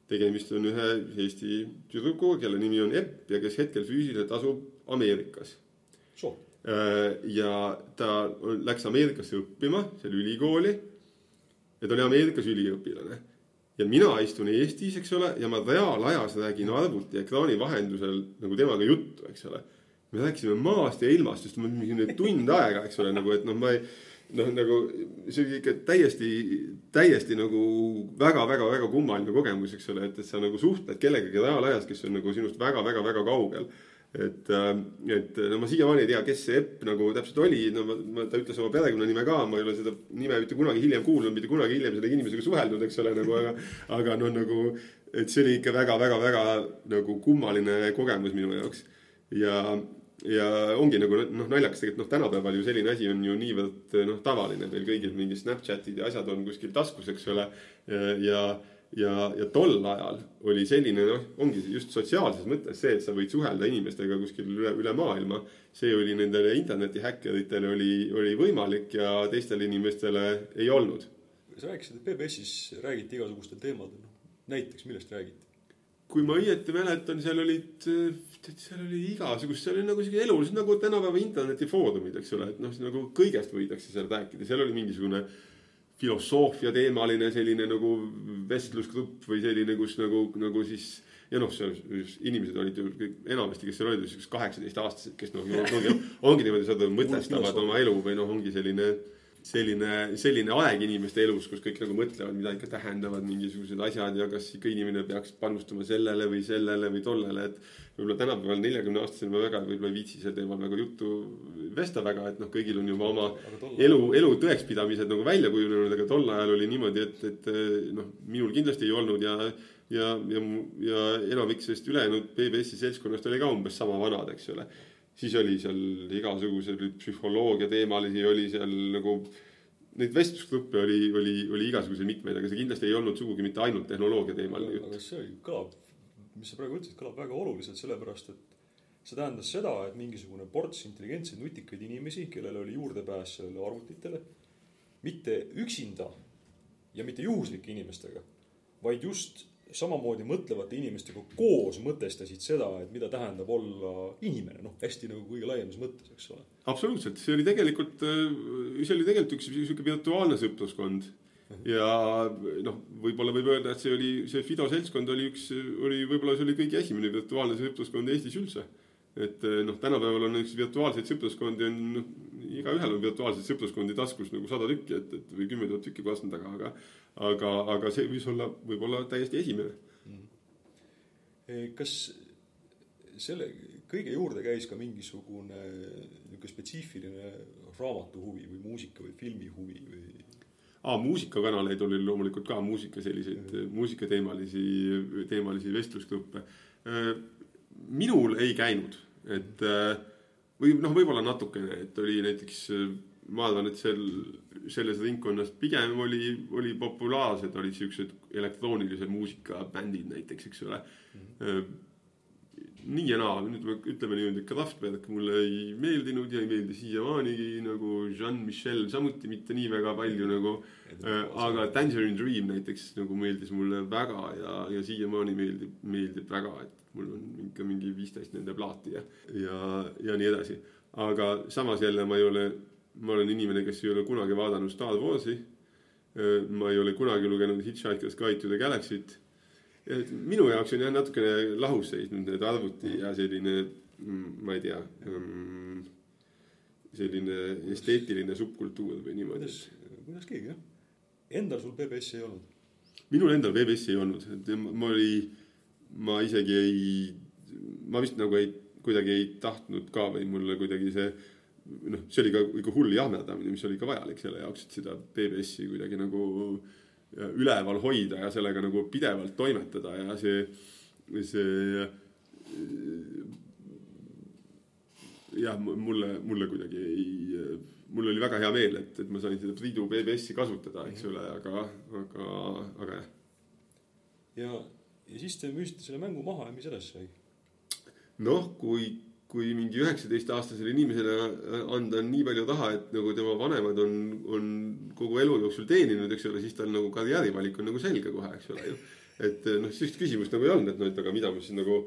tegemist on ühe Eesti tüdrukuga, kelle nimi on Epp ja kes hetkel füüsiliselt asub Ameerikas.
soo,
ja ta läks Ameerikasse õppima, seal ülikooli. ja ta oli Ameerikas üliõpilane. ja mina istun Eestis, eks ole, ja ma reaalajas räägin arvuti ekraani vahendusel nagu temaga juttu, eks ole me rääkisime maast ja ilmast, ma mingi tund aega, eks ole, nagu, et noh, ma ei. noh, nagu see oli ikka täiesti, täiesti nagu väga-väga-väga kummaline kogemus, eks ole, et, et sa nagu suhtled kellegagi reaalajas, kes on nagu sinust väga-väga-väga kaugel. et, et no ma siiamaani ei tea, kes see Epp nagu täpselt oli, no ma, ma, ta ütles oma perekonnanime ka, ma ei ole seda nime mitte kunagi hiljem kuulnud, mitte kunagi hiljem selle inimesega suhelnud, eks ole, nagu aga, aga noh, nagu, et see oli ikka väga-väga-väga nagu kummaline kogemus minu jaoks ja ja ongi nagu noh, naljakas tegelikult noh, tänapäeval ju selline asi on ju niivõrd noh, tavaline, meil kõigil mingid Snapchatid ja asjad on kuskil taskus, eks ole. ja, ja, ja tol ajal oli selline noh, ongi just sotsiaalses mõttes see, et sa võid suhelda inimestega kuskil üle, üle maailma. see oli nendele internetihäkkeritele oli, oli võimalik ja teistele inimestele ei olnud.
sa rääkisid, et PBS-is räägiti igasugustel teemadel, noh näiteks millest räägiti?
Kui ma õieti mäletan, seal olid, seal oli igasugust, seal oli nagu sihuke elu, nagu tänapäeva internetifoorumid, eks ole, et noh, nagu kõigest võidakse seal rääkida, seal oli mingisugune filosoofia teemaline selline nagu vestlusgrupp või selline, kus nagu, nagu siis ja noh, seal inimesed olid ju kõik enamasti, kes seal olid, siuksed kaheksateistaastased, kes noh, ongi, ongi niimoodi, saad aru, mõtestavad oma elu või noh, ongi selline selline, selline aeg inimeste elus, kus kõik nagu mõtlevad, mida ikka tähendavad mingisugused asjad ja kas ikka inimene peaks panustama sellele või sellele või tollele, et võib-olla tänapäeval neljakümne aastasena ma väga võib-olla ei viitsi sel teemal nagu juttu vesta väga, et noh, kõigil on juba oma elu, elu tõekspidamised nagu välja kujunenud, aga tol ajal oli niimoodi, et, et noh, minul kindlasti ei olnud ja ja, ja, ja enamik sellest ülejäänud PBS-i seltskonnast oli ka umbes sama vanad, eks ole siis oli seal igasuguseid psühholoogia teemalisi oli seal nagu neid vestlusgruppe oli, oli, oli igasuguseid mitmeid, aga see kindlasti ei olnud sugugi mitte ainult tehnoloogia teemaline jutt.
aga see kõlab, mis sa praegu ütlesid, kõlab väga oluliselt, sellepärast et see tähendas seda, et mingisugune ports intelligentseid nutikaid inimesi, kellel oli juurdepääs sellele arvutitele, mitte üksinda ja mitte juhuslike inimestega, vaid just samamoodi mõtlevate inimestega koos mõtestasid seda, et mida tähendab olla inimene, noh, hästi nagu kõige laiemas mõttes, eks ole.
absoluutselt, see oli tegelikult, see oli tegelikult üks sihuke virtuaalne sõpruskond. ja noh, võib-olla võib öelda, et see oli, see Fido seltskond oli üks, oli võib-olla see oli kõige esimene virtuaalne sõpruskond Eestis üldse. et noh, tänapäeval on üks virtuaalseid sõpruskondi on noh, igaühel on virtuaalseid sõpruskondi taskus nagu sada tükki, et, et või kümme tuhat tükki korstna taga, aga aga, aga see võis olla võib-olla täiesti esimene.
kas selle kõige juurde käis ka mingisugune niisugune spetsiifiline raamatu huvi või muusika või filmi huvi või?
aa, muusikakanaleid oli loomulikult ka muusika selliseid mm. muusikateemalisi, teemalisi vestlusgruppe. minul ei käinud, et või noh, võib-olla natukene, et oli näiteks, ma arvan, et seal selles ringkonnas pigem oli, oli populaarsed olid siuksed elektroonilise muusika bändid näiteks, eks ole mm.. nii ja naa, nüüd me ütleme niimoodi, et Kraftwerk mulle ei meeldinud ja ei meeldi siiamaani nagu Jean-Michel samuti mitte nii väga palju nagu. aga Tangerine Dream näiteks nagu meeldis mulle väga ja, ja siiamaani meeldib, meeldib väga, et mul on ikka mingi viisteist nende plaati ja, ja, ja nii edasi. aga samas jälle ma ei ole ma olen inimene, kes ei ole kunagi vaadanud Star Warsi. ma ei ole kunagi lugenud Hitchhiker's Guide to the Galaxy't. et minu jaoks on jah natukene lahus seisnud need arvuti ja selline, ma ei tea, selline esteetiline subkultuur või niimoodi
kuidas, keegi jah? Endal sul PBS-i ei olnud?
minul endal BBS-i ei olnud, ma oli, ma isegi ei, ma vist nagu ei, kuidagi ei tahtnud ka või mulle kuidagi see noh, see oli ka ikka hull jahmerdamine, mis oli ka vajalik selle jaoks, et seda BBS-i kuidagi nagu üleval hoida ja sellega nagu pidevalt toimetada ja see, see jah, mulle, mulle kuidagi ei, mul oli väga hea meel, et, et ma sain seda Priidu BBS-i kasutada, eks ole, aga, aga, aga jah.
ja, ja siis te müüsite selle mängu maha ja mis edasi sai?
noh, kui, kui mingi üheksateistaastasele inimesele anda nii palju raha, et nagu tema vanemad on, on kogu elu jooksul teeninud, eks ole, siis tal nagu karjäärivalik on nagu selge kohe, eks ole ju. et noh, sellist küsimust nagu ei olnud, et noh, et aga mida ma siis nagu,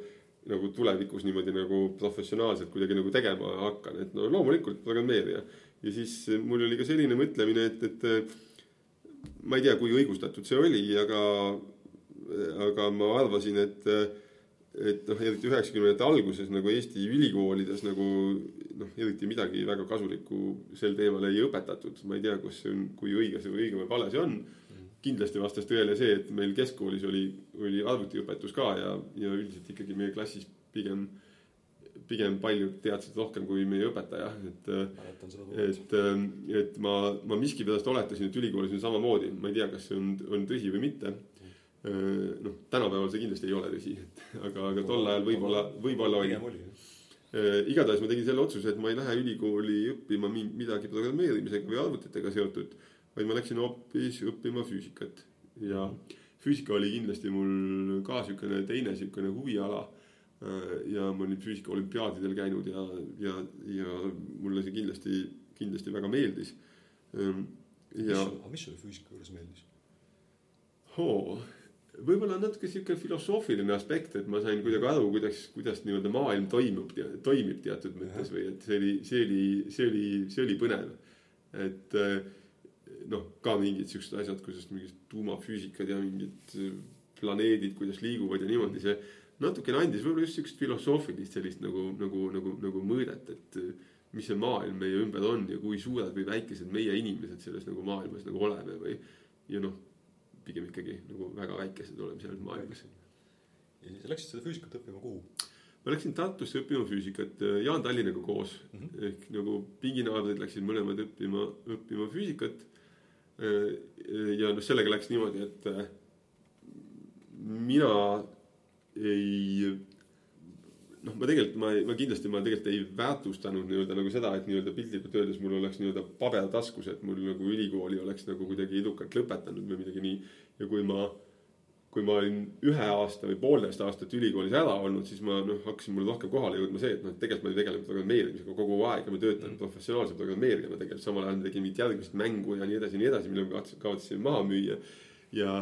nagu tulevikus niimoodi nagu professionaalselt kuidagi nagu tegema hakkan, et no loomulikult programmeerija. ja siis mul oli ka selline mõtlemine, et, et ma ei tea, kui õigustatud see oli, aga, aga ma arvasin, et et noh, eriti üheksakümnendate alguses nagu Eesti ülikoolides nagu noh, eriti midagi väga kasulikku sel teemal ei õpetatud. ma ei tea, kas see on, kui õige see või õige või vale see on. kindlasti vastas tõele see, et meil keskkoolis oli, oli arvutiõpetus ka ja, ja üldiselt ikkagi meie klassis pigem, pigem paljud teadsid rohkem kui meie õpetaja, et et, et ma, ma miskipärast oletasin, et ülikoolis on samamoodi, ma ei tea, kas see on, on tõsi või mitte. noh, tänapäeval see kindlasti ei ole tõsi, et aga, aga tol ajal võib-olla, võib-olla oli.
oli
igatahes ma tegin selle otsuse, et ma ei lähe ülikooli õppima mi- midagi programmeerimisega või arvutitega seotud, vaid ma läksin hoopis õppima füüsikat ja füüsika oli kindlasti mul ka siukene teine siukene huviala. ja ma olin füüsika olümpiaadidel käinud ja, ja, ja mulle see kindlasti, kindlasti väga meeldis. ja
mis sulle füüsika juures meeldis?
hoo, võib-olla on natuke sihuke filosoofiline aspekt, et ma sain kuidagi aru, kuidas, kuidas nii-öelda maailm toimub, toimib teatud mõttes või et see oli, see oli, see oli, see oli põnev. et noh, ka mingid siuksed asjad, kuidas mingid tuumafüüsikad ja mingid planeedid, kuidas liiguvad ja niimoodi, see natukene andis võib-olla just siukest filosoofilist sellist nagu, nagu, nagu, nagu mõõdet, et mis see maailm meie ümber on ja kui suured või väikesed meie inimesed selles nagu maailmas nagu oleme või. ja noh, pigem ikkagi nagu väga väikesed oleme selles maailmas.
ja siis läksid seda füüsikat õppima kuhu?
ma läksin Tartusse õppima füüsikat äh, Jaan Tallinnaga koos mm -hmm. ehk nagu pinginaabrid läksid mõlemad õppima, õppima füüsikat. Äh, ja noh, sellega läks niimoodi, et äh, mina ei noh, ma tegelikult, ma, ma kindlasti, ma tegelikult ei väärtustanud nii-öelda nagu seda, et nii-öelda piltlikult öeldes mul oleks nii-öelda paber taskus, et mul nagu ülikooli oleks nagu kuidagi edukalt lõpetanud või midagi nii. ja kui ma, kui ma olin ühe aasta või poolteist aastat ülikoolis ära olnud, siis ma noh, hakkasin mul rohkem kohale jõudma see, et noh, tegelikult ma tegelen programmeerimisega kogu aeg ja ma töötan mm. professionaalse programmeerijana tegelikult. samal ajal tegin mingit järgmist mängu ja nii edasi ja nii edasi, mille ma kavatsesin maha müüa. ja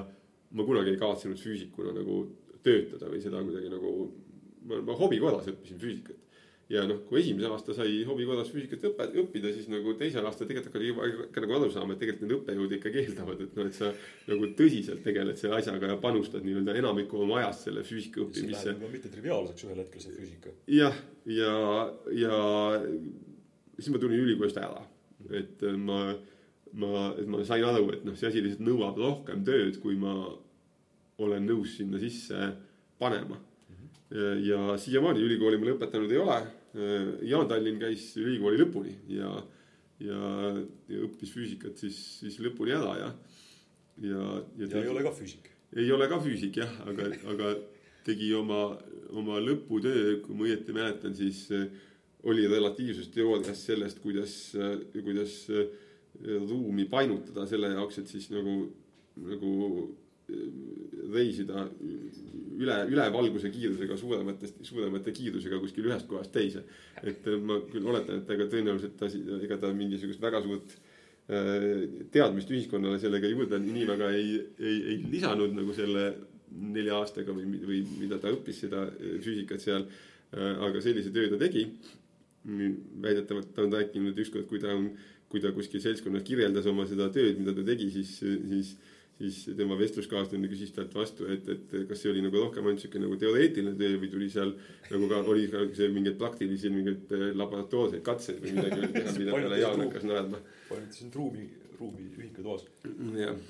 ma kunagi ei kavatsenud füüsikuna nagu töötada või seda kuidagi nagu ma, ma hobi korras õppisin füüsikat. ja noh, kui esimese aasta sai hobi korras füüsikat õppe, õppida, siis nagu teisel aastal tegelikult hakati juba ka nagu aru saama, et tegelikult need õppejõud ikkagi eeldavad, et noh, et sa nagu tõsiselt tegeled selle asjaga ja panustad nii-öelda enamiku oma ajast selle füüsika õppimisse. see
läheb juba mitte triviaalseks ühel hetkel, see füüsika.
jah, ja, ja, ja siis ma tulin ülikoolist ära, et ma ma, et ma sain aru, et noh, see asi lihtsalt nõuab rohkem tööd, kui ma olen nõus sinna sisse panema ja siiamaani ülikooli ma lõpetanud ei ole. Jaan Tallinn käis ülikooli lõpuni ja, ja, ja õppis füüsikat siis, siis lõpuni ära ja,
ja. ja, ja ei ole ka füüsik.
ei ole ka füüsik jah, aga, aga tegi oma, oma lõputöö, kui ma õieti mäletan, siis oli relatiivsusteoorias sellest, kuidas, kuidas ruumi painutada selle jaoks, et siis nagu, nagu reisida üle, üle valguse kiirusega suurematest, suuremate kiirusega kuskil ühest kohast teise. et äh, ma küll oletan, et ega tõenäoliselt ta, ega ta mingisugust väga suurt äh, teadmist ühiskonnale sellega juurde nii väga ei, ei, ei lisanud nagu selle nelja aastaga või, või mida ta õppis seda äh, füüsikat seal. aga sellise töö ta tegi. väidetavalt ta on rääkinud ükskord, kui ta on, kui ta kuskil seltskonnas kirjeldas oma seda tööd, mida ta tegi, siis, siis siis tema vestluskaaslane küsis talt vastu, et, et kas see oli nagu rohkem ainult sihuke nagu teoreetiline töö või tuli seal nagu ka, oli ka see mingeid praktilisi mingeid äh, laboratoorseid katseid või midagi oli teha, mille peale Jaan hakkas naerma.
panite siin ruumi, ruumi ühikatoas.
jah.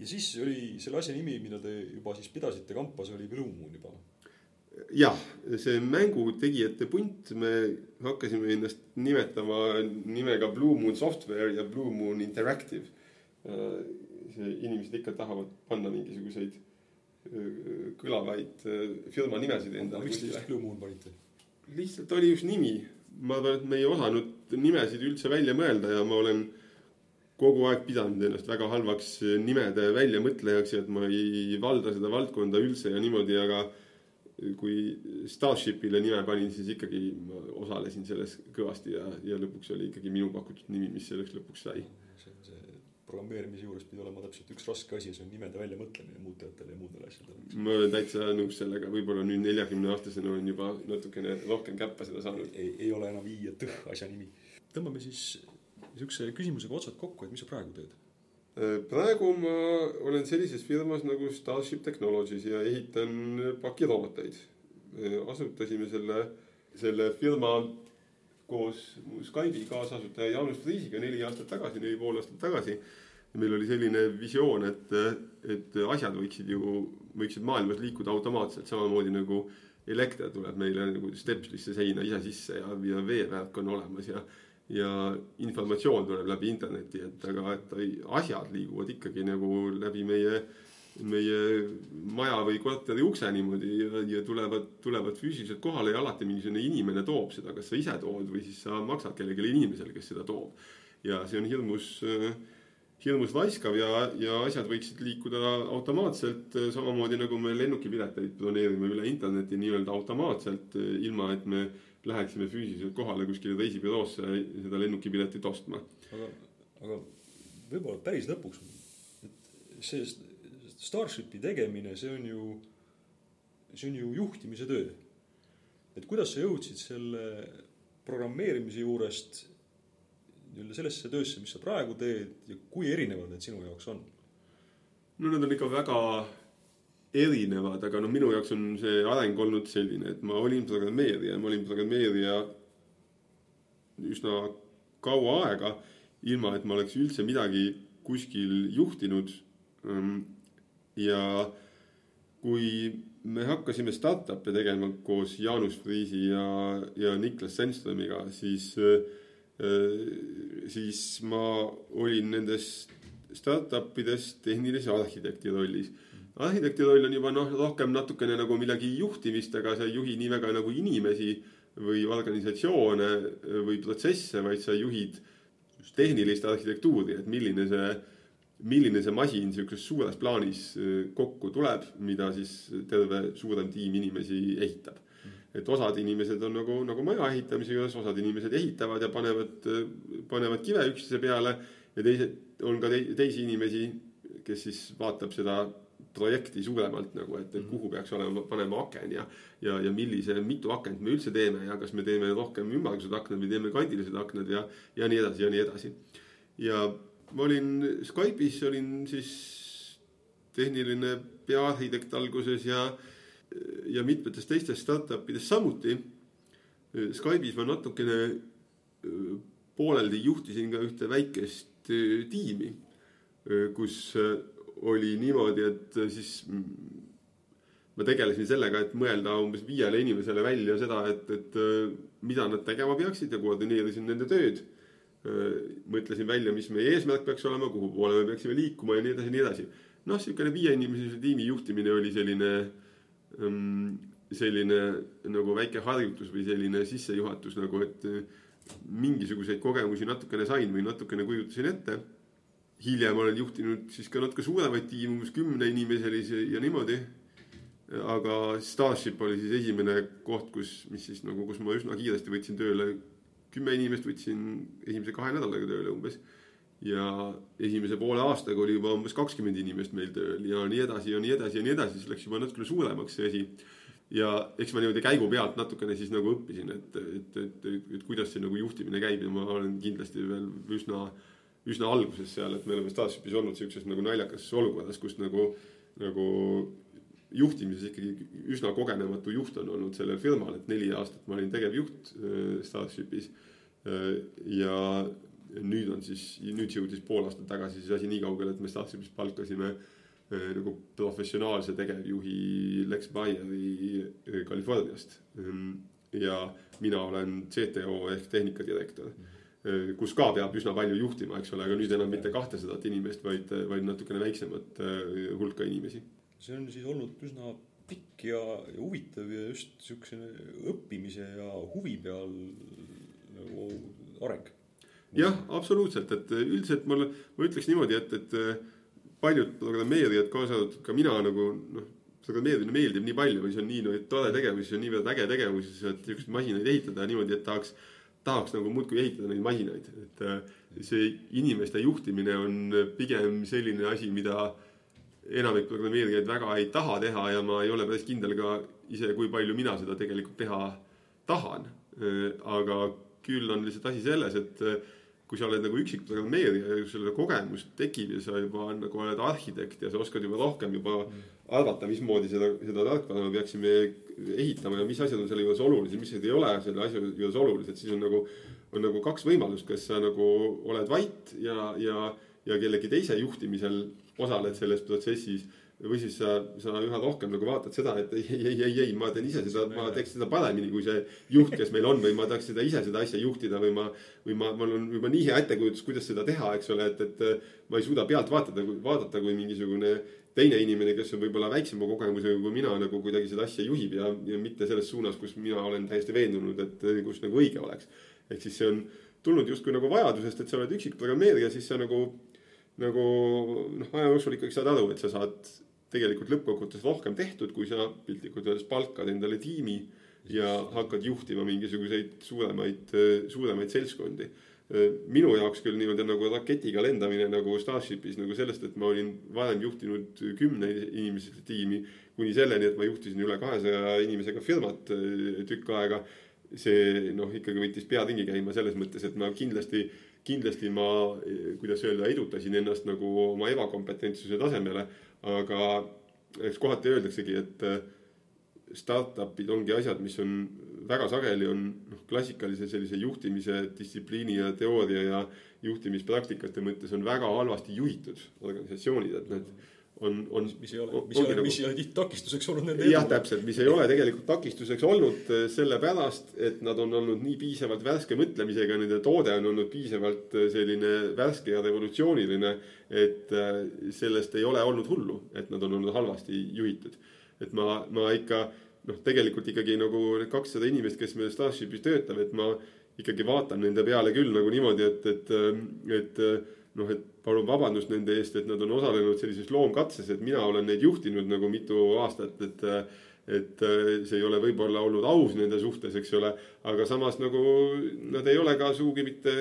ja siis oli selle asja nimi, mida te juba siis pidasite kampas, oli Blue Moon juba.
jah, see mängu tegijate punt, me hakkasime ennast nimetama nimega Blue Moon Software ja Blue Moon Interactive äh, inimesed ikka tahavad panna mingisuguseid kõlavaid firma nimesid endale.
miks te just Blue Moon panite?
lihtsalt oli just nimi. ma arvan, et me ei osanud nimesid üldse välja mõelda ja ma olen kogu aeg pidanud ennast väga halvaks nimede väljamõtlejaks ja et ma ei valda seda valdkonda üldse ja niimoodi, aga kui Starshipile nime panin, siis ikkagi ma osalesin selles kõvasti ja, ja lõpuks oli ikkagi minu pakutud nimi, mis selleks lõpuks sai
programmeerimise juures pidi olema täpselt üks raske asi, see on nimede väljamõtlemine muutujatele ja muudele asjadele.
ma olen täitsa nõus sellega, võib-olla nüüd neljakümne aastasena olen juba natukene rohkem käppa seda saanud.
ei, ei ole enam i ja tõh asja nimi. tõmbame siis niisuguse küsimusega otsad kokku, et mis sa praegu teed?
Äh, praegu ma olen sellises firmas nagu Starship Technologies ja ehitan pakiroboteid. Äh, asutasime selle, selle firma koos Skype'i kaasasutaja Jaanus Friisiga neli aastat tagasi, neli pool aastat tagasi meil oli selline visioon, et, et asjad võiksid ju, võiksid maailmas liikuda automaatselt, samamoodi nagu elekter tuleb meile nagu stepslisse seina ise sisse ja, ja veevärk on olemas ja, ja informatsioon tuleb läbi interneti, et aga, et asjad liiguvad ikkagi nagu läbi meie, meie maja või korteri ukse niimoodi ja, ja tulevad, tulevad füüsiliselt kohale ja alati mingisugune inimene toob seda, kas sa ise tood või siis sa maksad kellelegi inimesele, kes seda toob. ja see on hirmus äh, hirmus laiskav ja, ja asjad võiksid liikuda automaatselt, samamoodi nagu me lennukipileteid broneerime üle interneti nii-öelda automaatselt, ilma et me läheksime füüsiliselt kohale kuskile reisibüroosse seda lennukipiletit ostma.
aga, aga võib-olla päris lõpuks, et see Starshipi tegemine, see on ju, see on ju juhtimise töö. et kuidas sa jõudsid selle programmeerimise juurest nii-öelda sellesse töösse, mis sa praegu teed ja kui erinevad need sinu jaoks on?
no need on ikka väga erinevad, aga noh, minu jaoks on see areng olnud selline, et ma olin programmeerija, ma olin programmeerija üsna kaua aega, ilma et ma oleks üldse midagi kuskil juhtinud. Ja kui me hakkasime startup'e tegema koos Jaanus Friisi ja, ja Niklas Senströmiga, siis, siis ma olin nendes startup ides tehnilise arhitekti rollis. arhitekti roll on juba noh, rohkem natukene nagu millegi juhtimist, aga sa ei juhi nii väga nagu inimesi või organisatsioone või protsesse, vaid sa juhid tehnilist arhitektuuri, et milline see milline see masin niisuguses suures plaanis äh, kokku tuleb, mida siis terve suurem tiim inimesi ehitab. et osad inimesed on nagu, nagu maja ehitamise juures, osad inimesed ehitavad ja panevad, äh, panevad kive üksteise peale ja teised, on ka teisi inimesi, kes siis vaatab seda projekti suuremalt nagu, et, et kuhu peaks olema, panema aken ja, ja, ja millise, mitu akent me üldse teeme ja kas me teeme rohkem ümmargused aknad või teeme kandilised aknad ja, ja nii edasi ja nii edasi. ja ma olin Skype'is, olin siis tehniline peaarhitekt alguses ja, ja mitmetes teistes startup ides samuti. Skype'is ma natukene pooleldi juhtisin ka ühte väikest tiimi, kus oli niimoodi, et siis ma tegelesin sellega, et mõelda umbes viiele inimesele välja seda, et, et mida nad tegema peaksid ja koordineerisin nende tööd mõtlesin välja, mis meie eesmärk peaks olema, kuhu poole me peaksime liikuma ja nii edasi ja nii edasi. noh, niisugune viieinimiselise tiimi juhtimine oli selline, selline nagu väike harjutus või selline sissejuhatus nagu, et mingisuguseid kogemusi natukene sain või natukene kujutasin ette. hiljem olen juhtinud siis ka natuke suuremaid tiime, umbes kümneinimiselisi ja niimoodi. aga Starship oli siis esimene koht, kus, mis siis nagu, kus ma üsna kiiresti võtsin tööle kümme inimest võtsin esimese kahe nädalaga tööle umbes. ja esimese poole aastaga oli juba umbes kakskümmend inimest meil tööl ja nii edasi ja nii edasi ja nii edasi, siis läks juba natukene suuremaks see asi. ja eks ma niimoodi käigu pealt natukene siis nagu õppisin, et, et, et, et, et kuidas see nagu juhtimine käib ja ma olen kindlasti veel üsna, üsna alguses seal, et me oleme Starshipis olnud siukses nagu naljakas olukorras, kus nagu, nagu juhtimises ikkagi üsna kogenematu juht on olnud sellel firmal, et neli aastat ma olin tegevjuht äh, Starshipis. Äh, ja nüüd on siis, nüüd jõudis pool aastat tagasi siis asi nii kaugele, et me Starshipis palkasime äh, nagu professionaalse tegevjuhi Lex Bayeri Californiast. Ähm, ja mina olen CTO ehk tehnikadirektor kus ka peab üsna palju juhtima, eks ole, aga nüüd enam mitte kahtesadat inimest, vaid, vaid natukene väiksemat hulka inimesi
see on siis olnud üsna pikk ja, ja huvitav ja just siukse õppimise ja huvi peal nagu areng.
jah, absoluutselt, et üldiselt mul, ma ütleks niimoodi, et, et paljud programmeerijad, kaasa arvatud ka mina nagu noh, programmeerimine meeldib nii palju või see on nii no, tore tegevus, see on niivõrd äge tegevus, et siukseid masinaid ehitada niimoodi, et tahaks, tahaks nagu muudkui ehitada neid masinaid, et see inimeste juhtimine on pigem selline asi, mida enamik programmeerijaid väga ei taha teha ja ma ei ole päris kindel ka ise, kui palju mina seda tegelikult teha tahan. aga küll on lihtsalt asi selles, et kui sa oled nagu üksik programmeerija ja sul kogemus tekib ja sa juba nagu oled arhitekt ja sa oskad juba rohkem juba arvata, mismoodi seda, seda tarkvara me peaksime ehitama ja mis asjad on selle juures olulised, mis asjad ei ole selle asja juures olulised, siis on nagu, on nagu kaks võimalust, kas sa nagu oled vait ja, ja, ja kellegi teise juhtimisel osaled selles protsessis või siis sa, sa üha rohkem nagu vaatad seda, et ei, ei, ei, ei, ma teen ise seda, ma teeks seda paremini kui see juht, kes meil on või ma tahaks seda ise seda asja juhtida või ma. või ma, mul on juba nii hea ettekujutus, kuidas seda teha, eks ole, et, et ma ei suuda pealt vaatada, vaadata, kui mingisugune teine inimene, kes on võib-olla väiksema kogemusega kui mina nagu kuidagi seda asja juhib ja, ja mitte selles suunas, kus mina olen täiesti veendunud, et kus nagu õige oleks. ehk siis see on tulnud justkui nagu vajadusest, et sa oled üksik programmeerija, siis sa nagu nagu noh, aja jooksul ikkagi saad aru, et sa saad tegelikult lõppkokkuvõttes rohkem tehtud, kui sa piltlikult öeldes palkad endale tiimi ja hakkad juhtima mingisuguseid suuremaid, suuremaid seltskondi. minu jaoks küll niimoodi nagu raketiga lendamine nagu Starshipis nagu sellest, et ma olin varem juhtinud kümne inimesega tiimi kuni selleni, et ma juhtisin üle kahesaja inimesega firmat tükk aega. see noh, ikkagi võttis pea ringi käima selles mõttes, et ma kindlasti, kindlasti ma, kuidas öelda, edutasin ennast nagu oma ebakompetentsuse tasemele, aga eks kohati öeldaksegi, et startup'id ongi asjad, mis on väga sageli on noh, klassikalise sellise juhtimise distsipliini ja teooria ja juhtimispraktikate mõttes on väga halvasti juhitud organisatsioonid, et need on, on.
mis ei ole, mis ei ole, mis ei ole tihti takistuseks olnud nende
jah, täpselt, mis ei ole tegelikult takistuseks olnud eh, sellepärast, et nad on olnud nii piisavalt värske mõtlemisega, nende toode on olnud piisavalt eh, selline värske ja revolutsiooniline. et eh, sellest ei ole olnud hullu, et nad on olnud halvasti juhitud. et ma, ma ikka noh, tegelikult ikkagi nagu need kakssada inimest, kes meil Starshipis töötab, et ma ikkagi vaatan nende peale küll nagu niimoodi, et, et, et noh, et palun vabandust nende eest, et nad on osalenud sellises loomkatses, et mina olen neid juhtinud nagu mitu aastat, et et see ei ole võib-olla olnud aus nende suhtes, eks ole, aga samas nagu nad ei ole ka sugugi mitte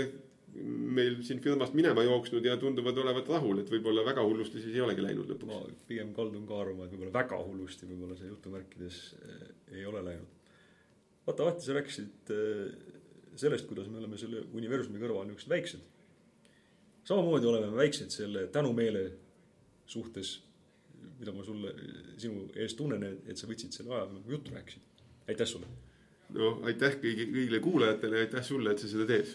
meil siin firmast minema jooksnud ja tunduvad olevat rahul, et võib-olla väga hullusti siis ei olegi läinud lõpuks.
ma pigem kaldun ka arvama, et võib-olla väga hullusti võib-olla see jutumärkides eh, ei ole läinud. vaata, Ahti, sa rääkisid eh, sellest, kuidas me oleme selle universumi kõrval niisugused väiksed. Samamoodi oleme me väiksed selle tänumeele suhtes, mida ma sulle, sinu eest tunnen, et sa võtsid selle aja, juttu rääkisid. aitäh sulle!
no aitäh kõigi, kõigile kuulajatele ja aitäh sulle, et sa seda teed!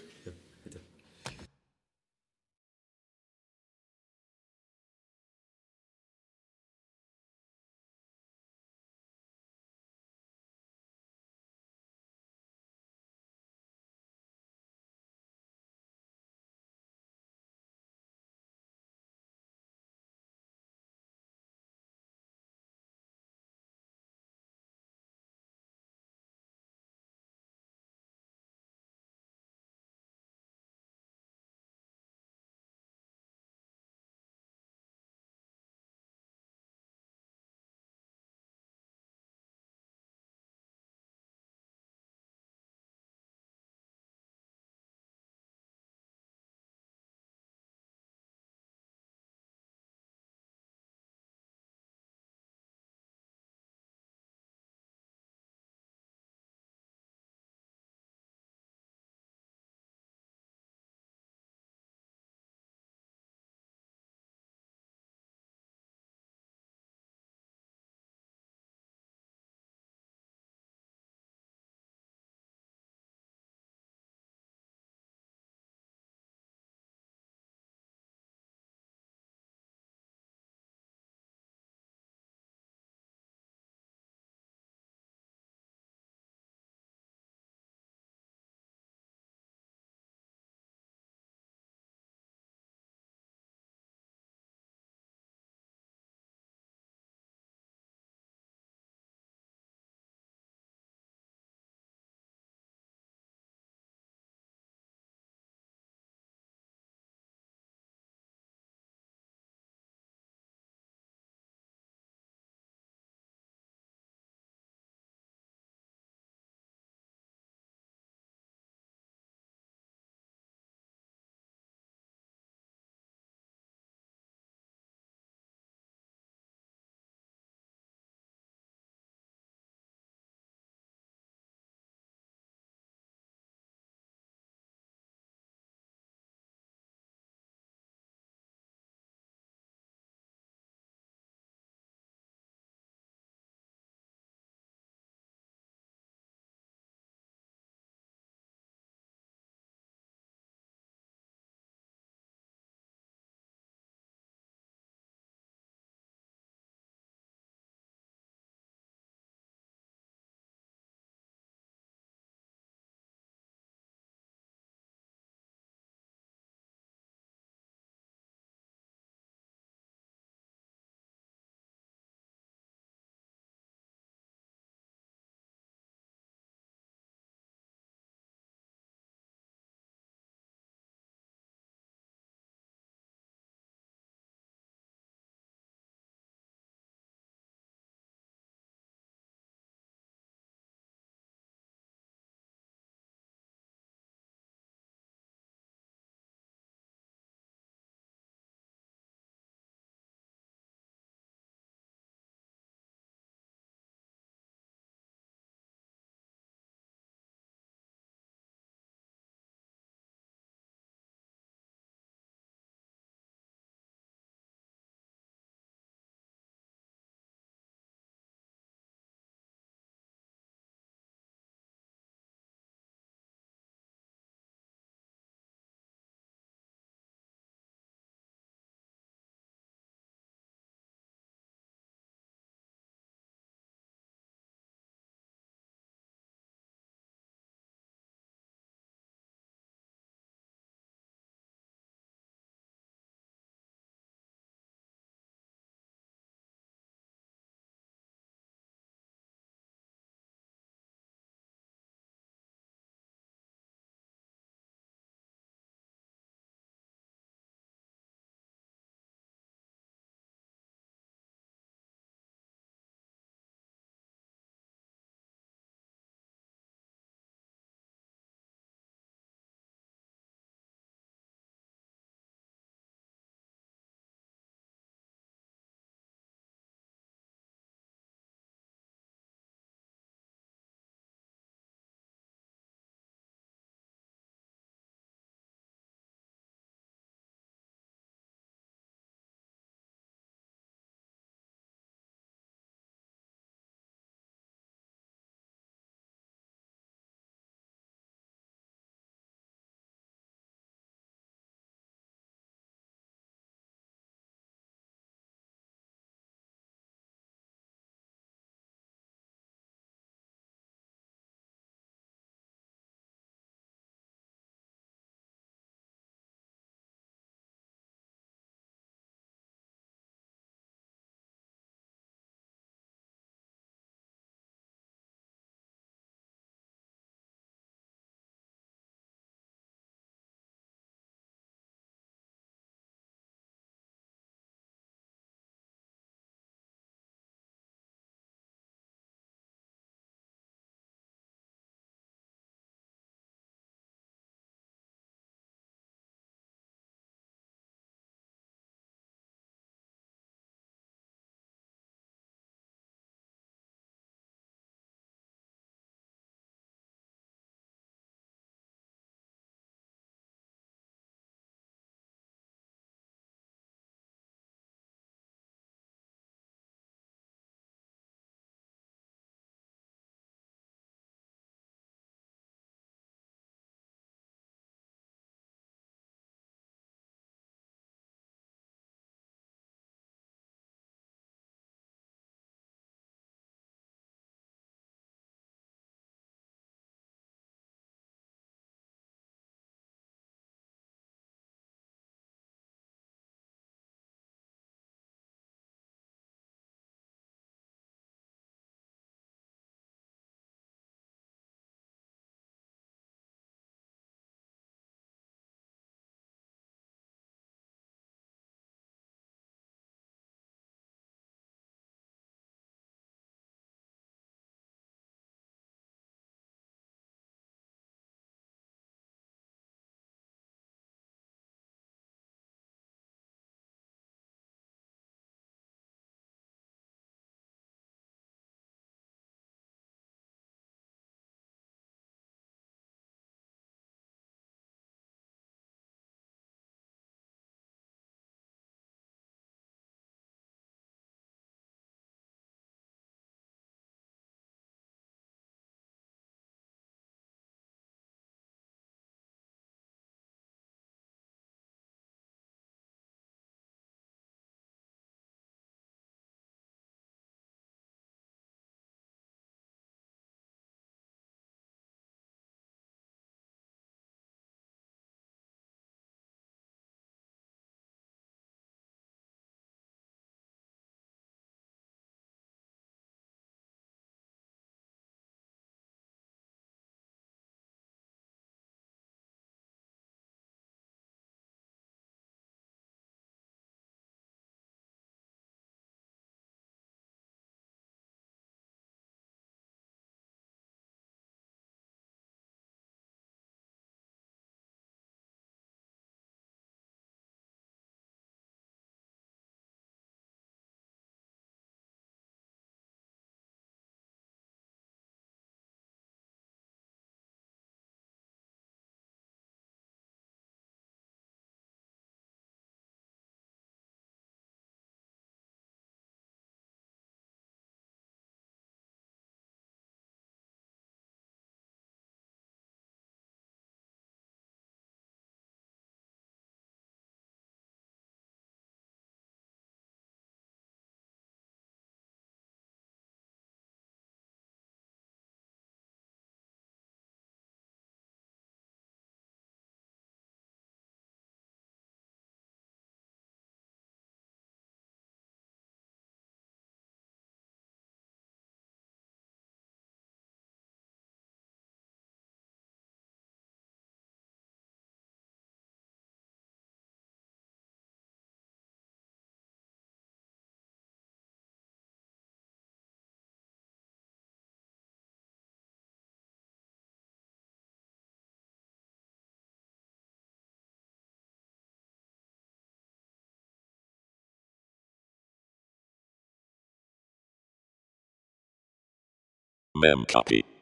Memcopy.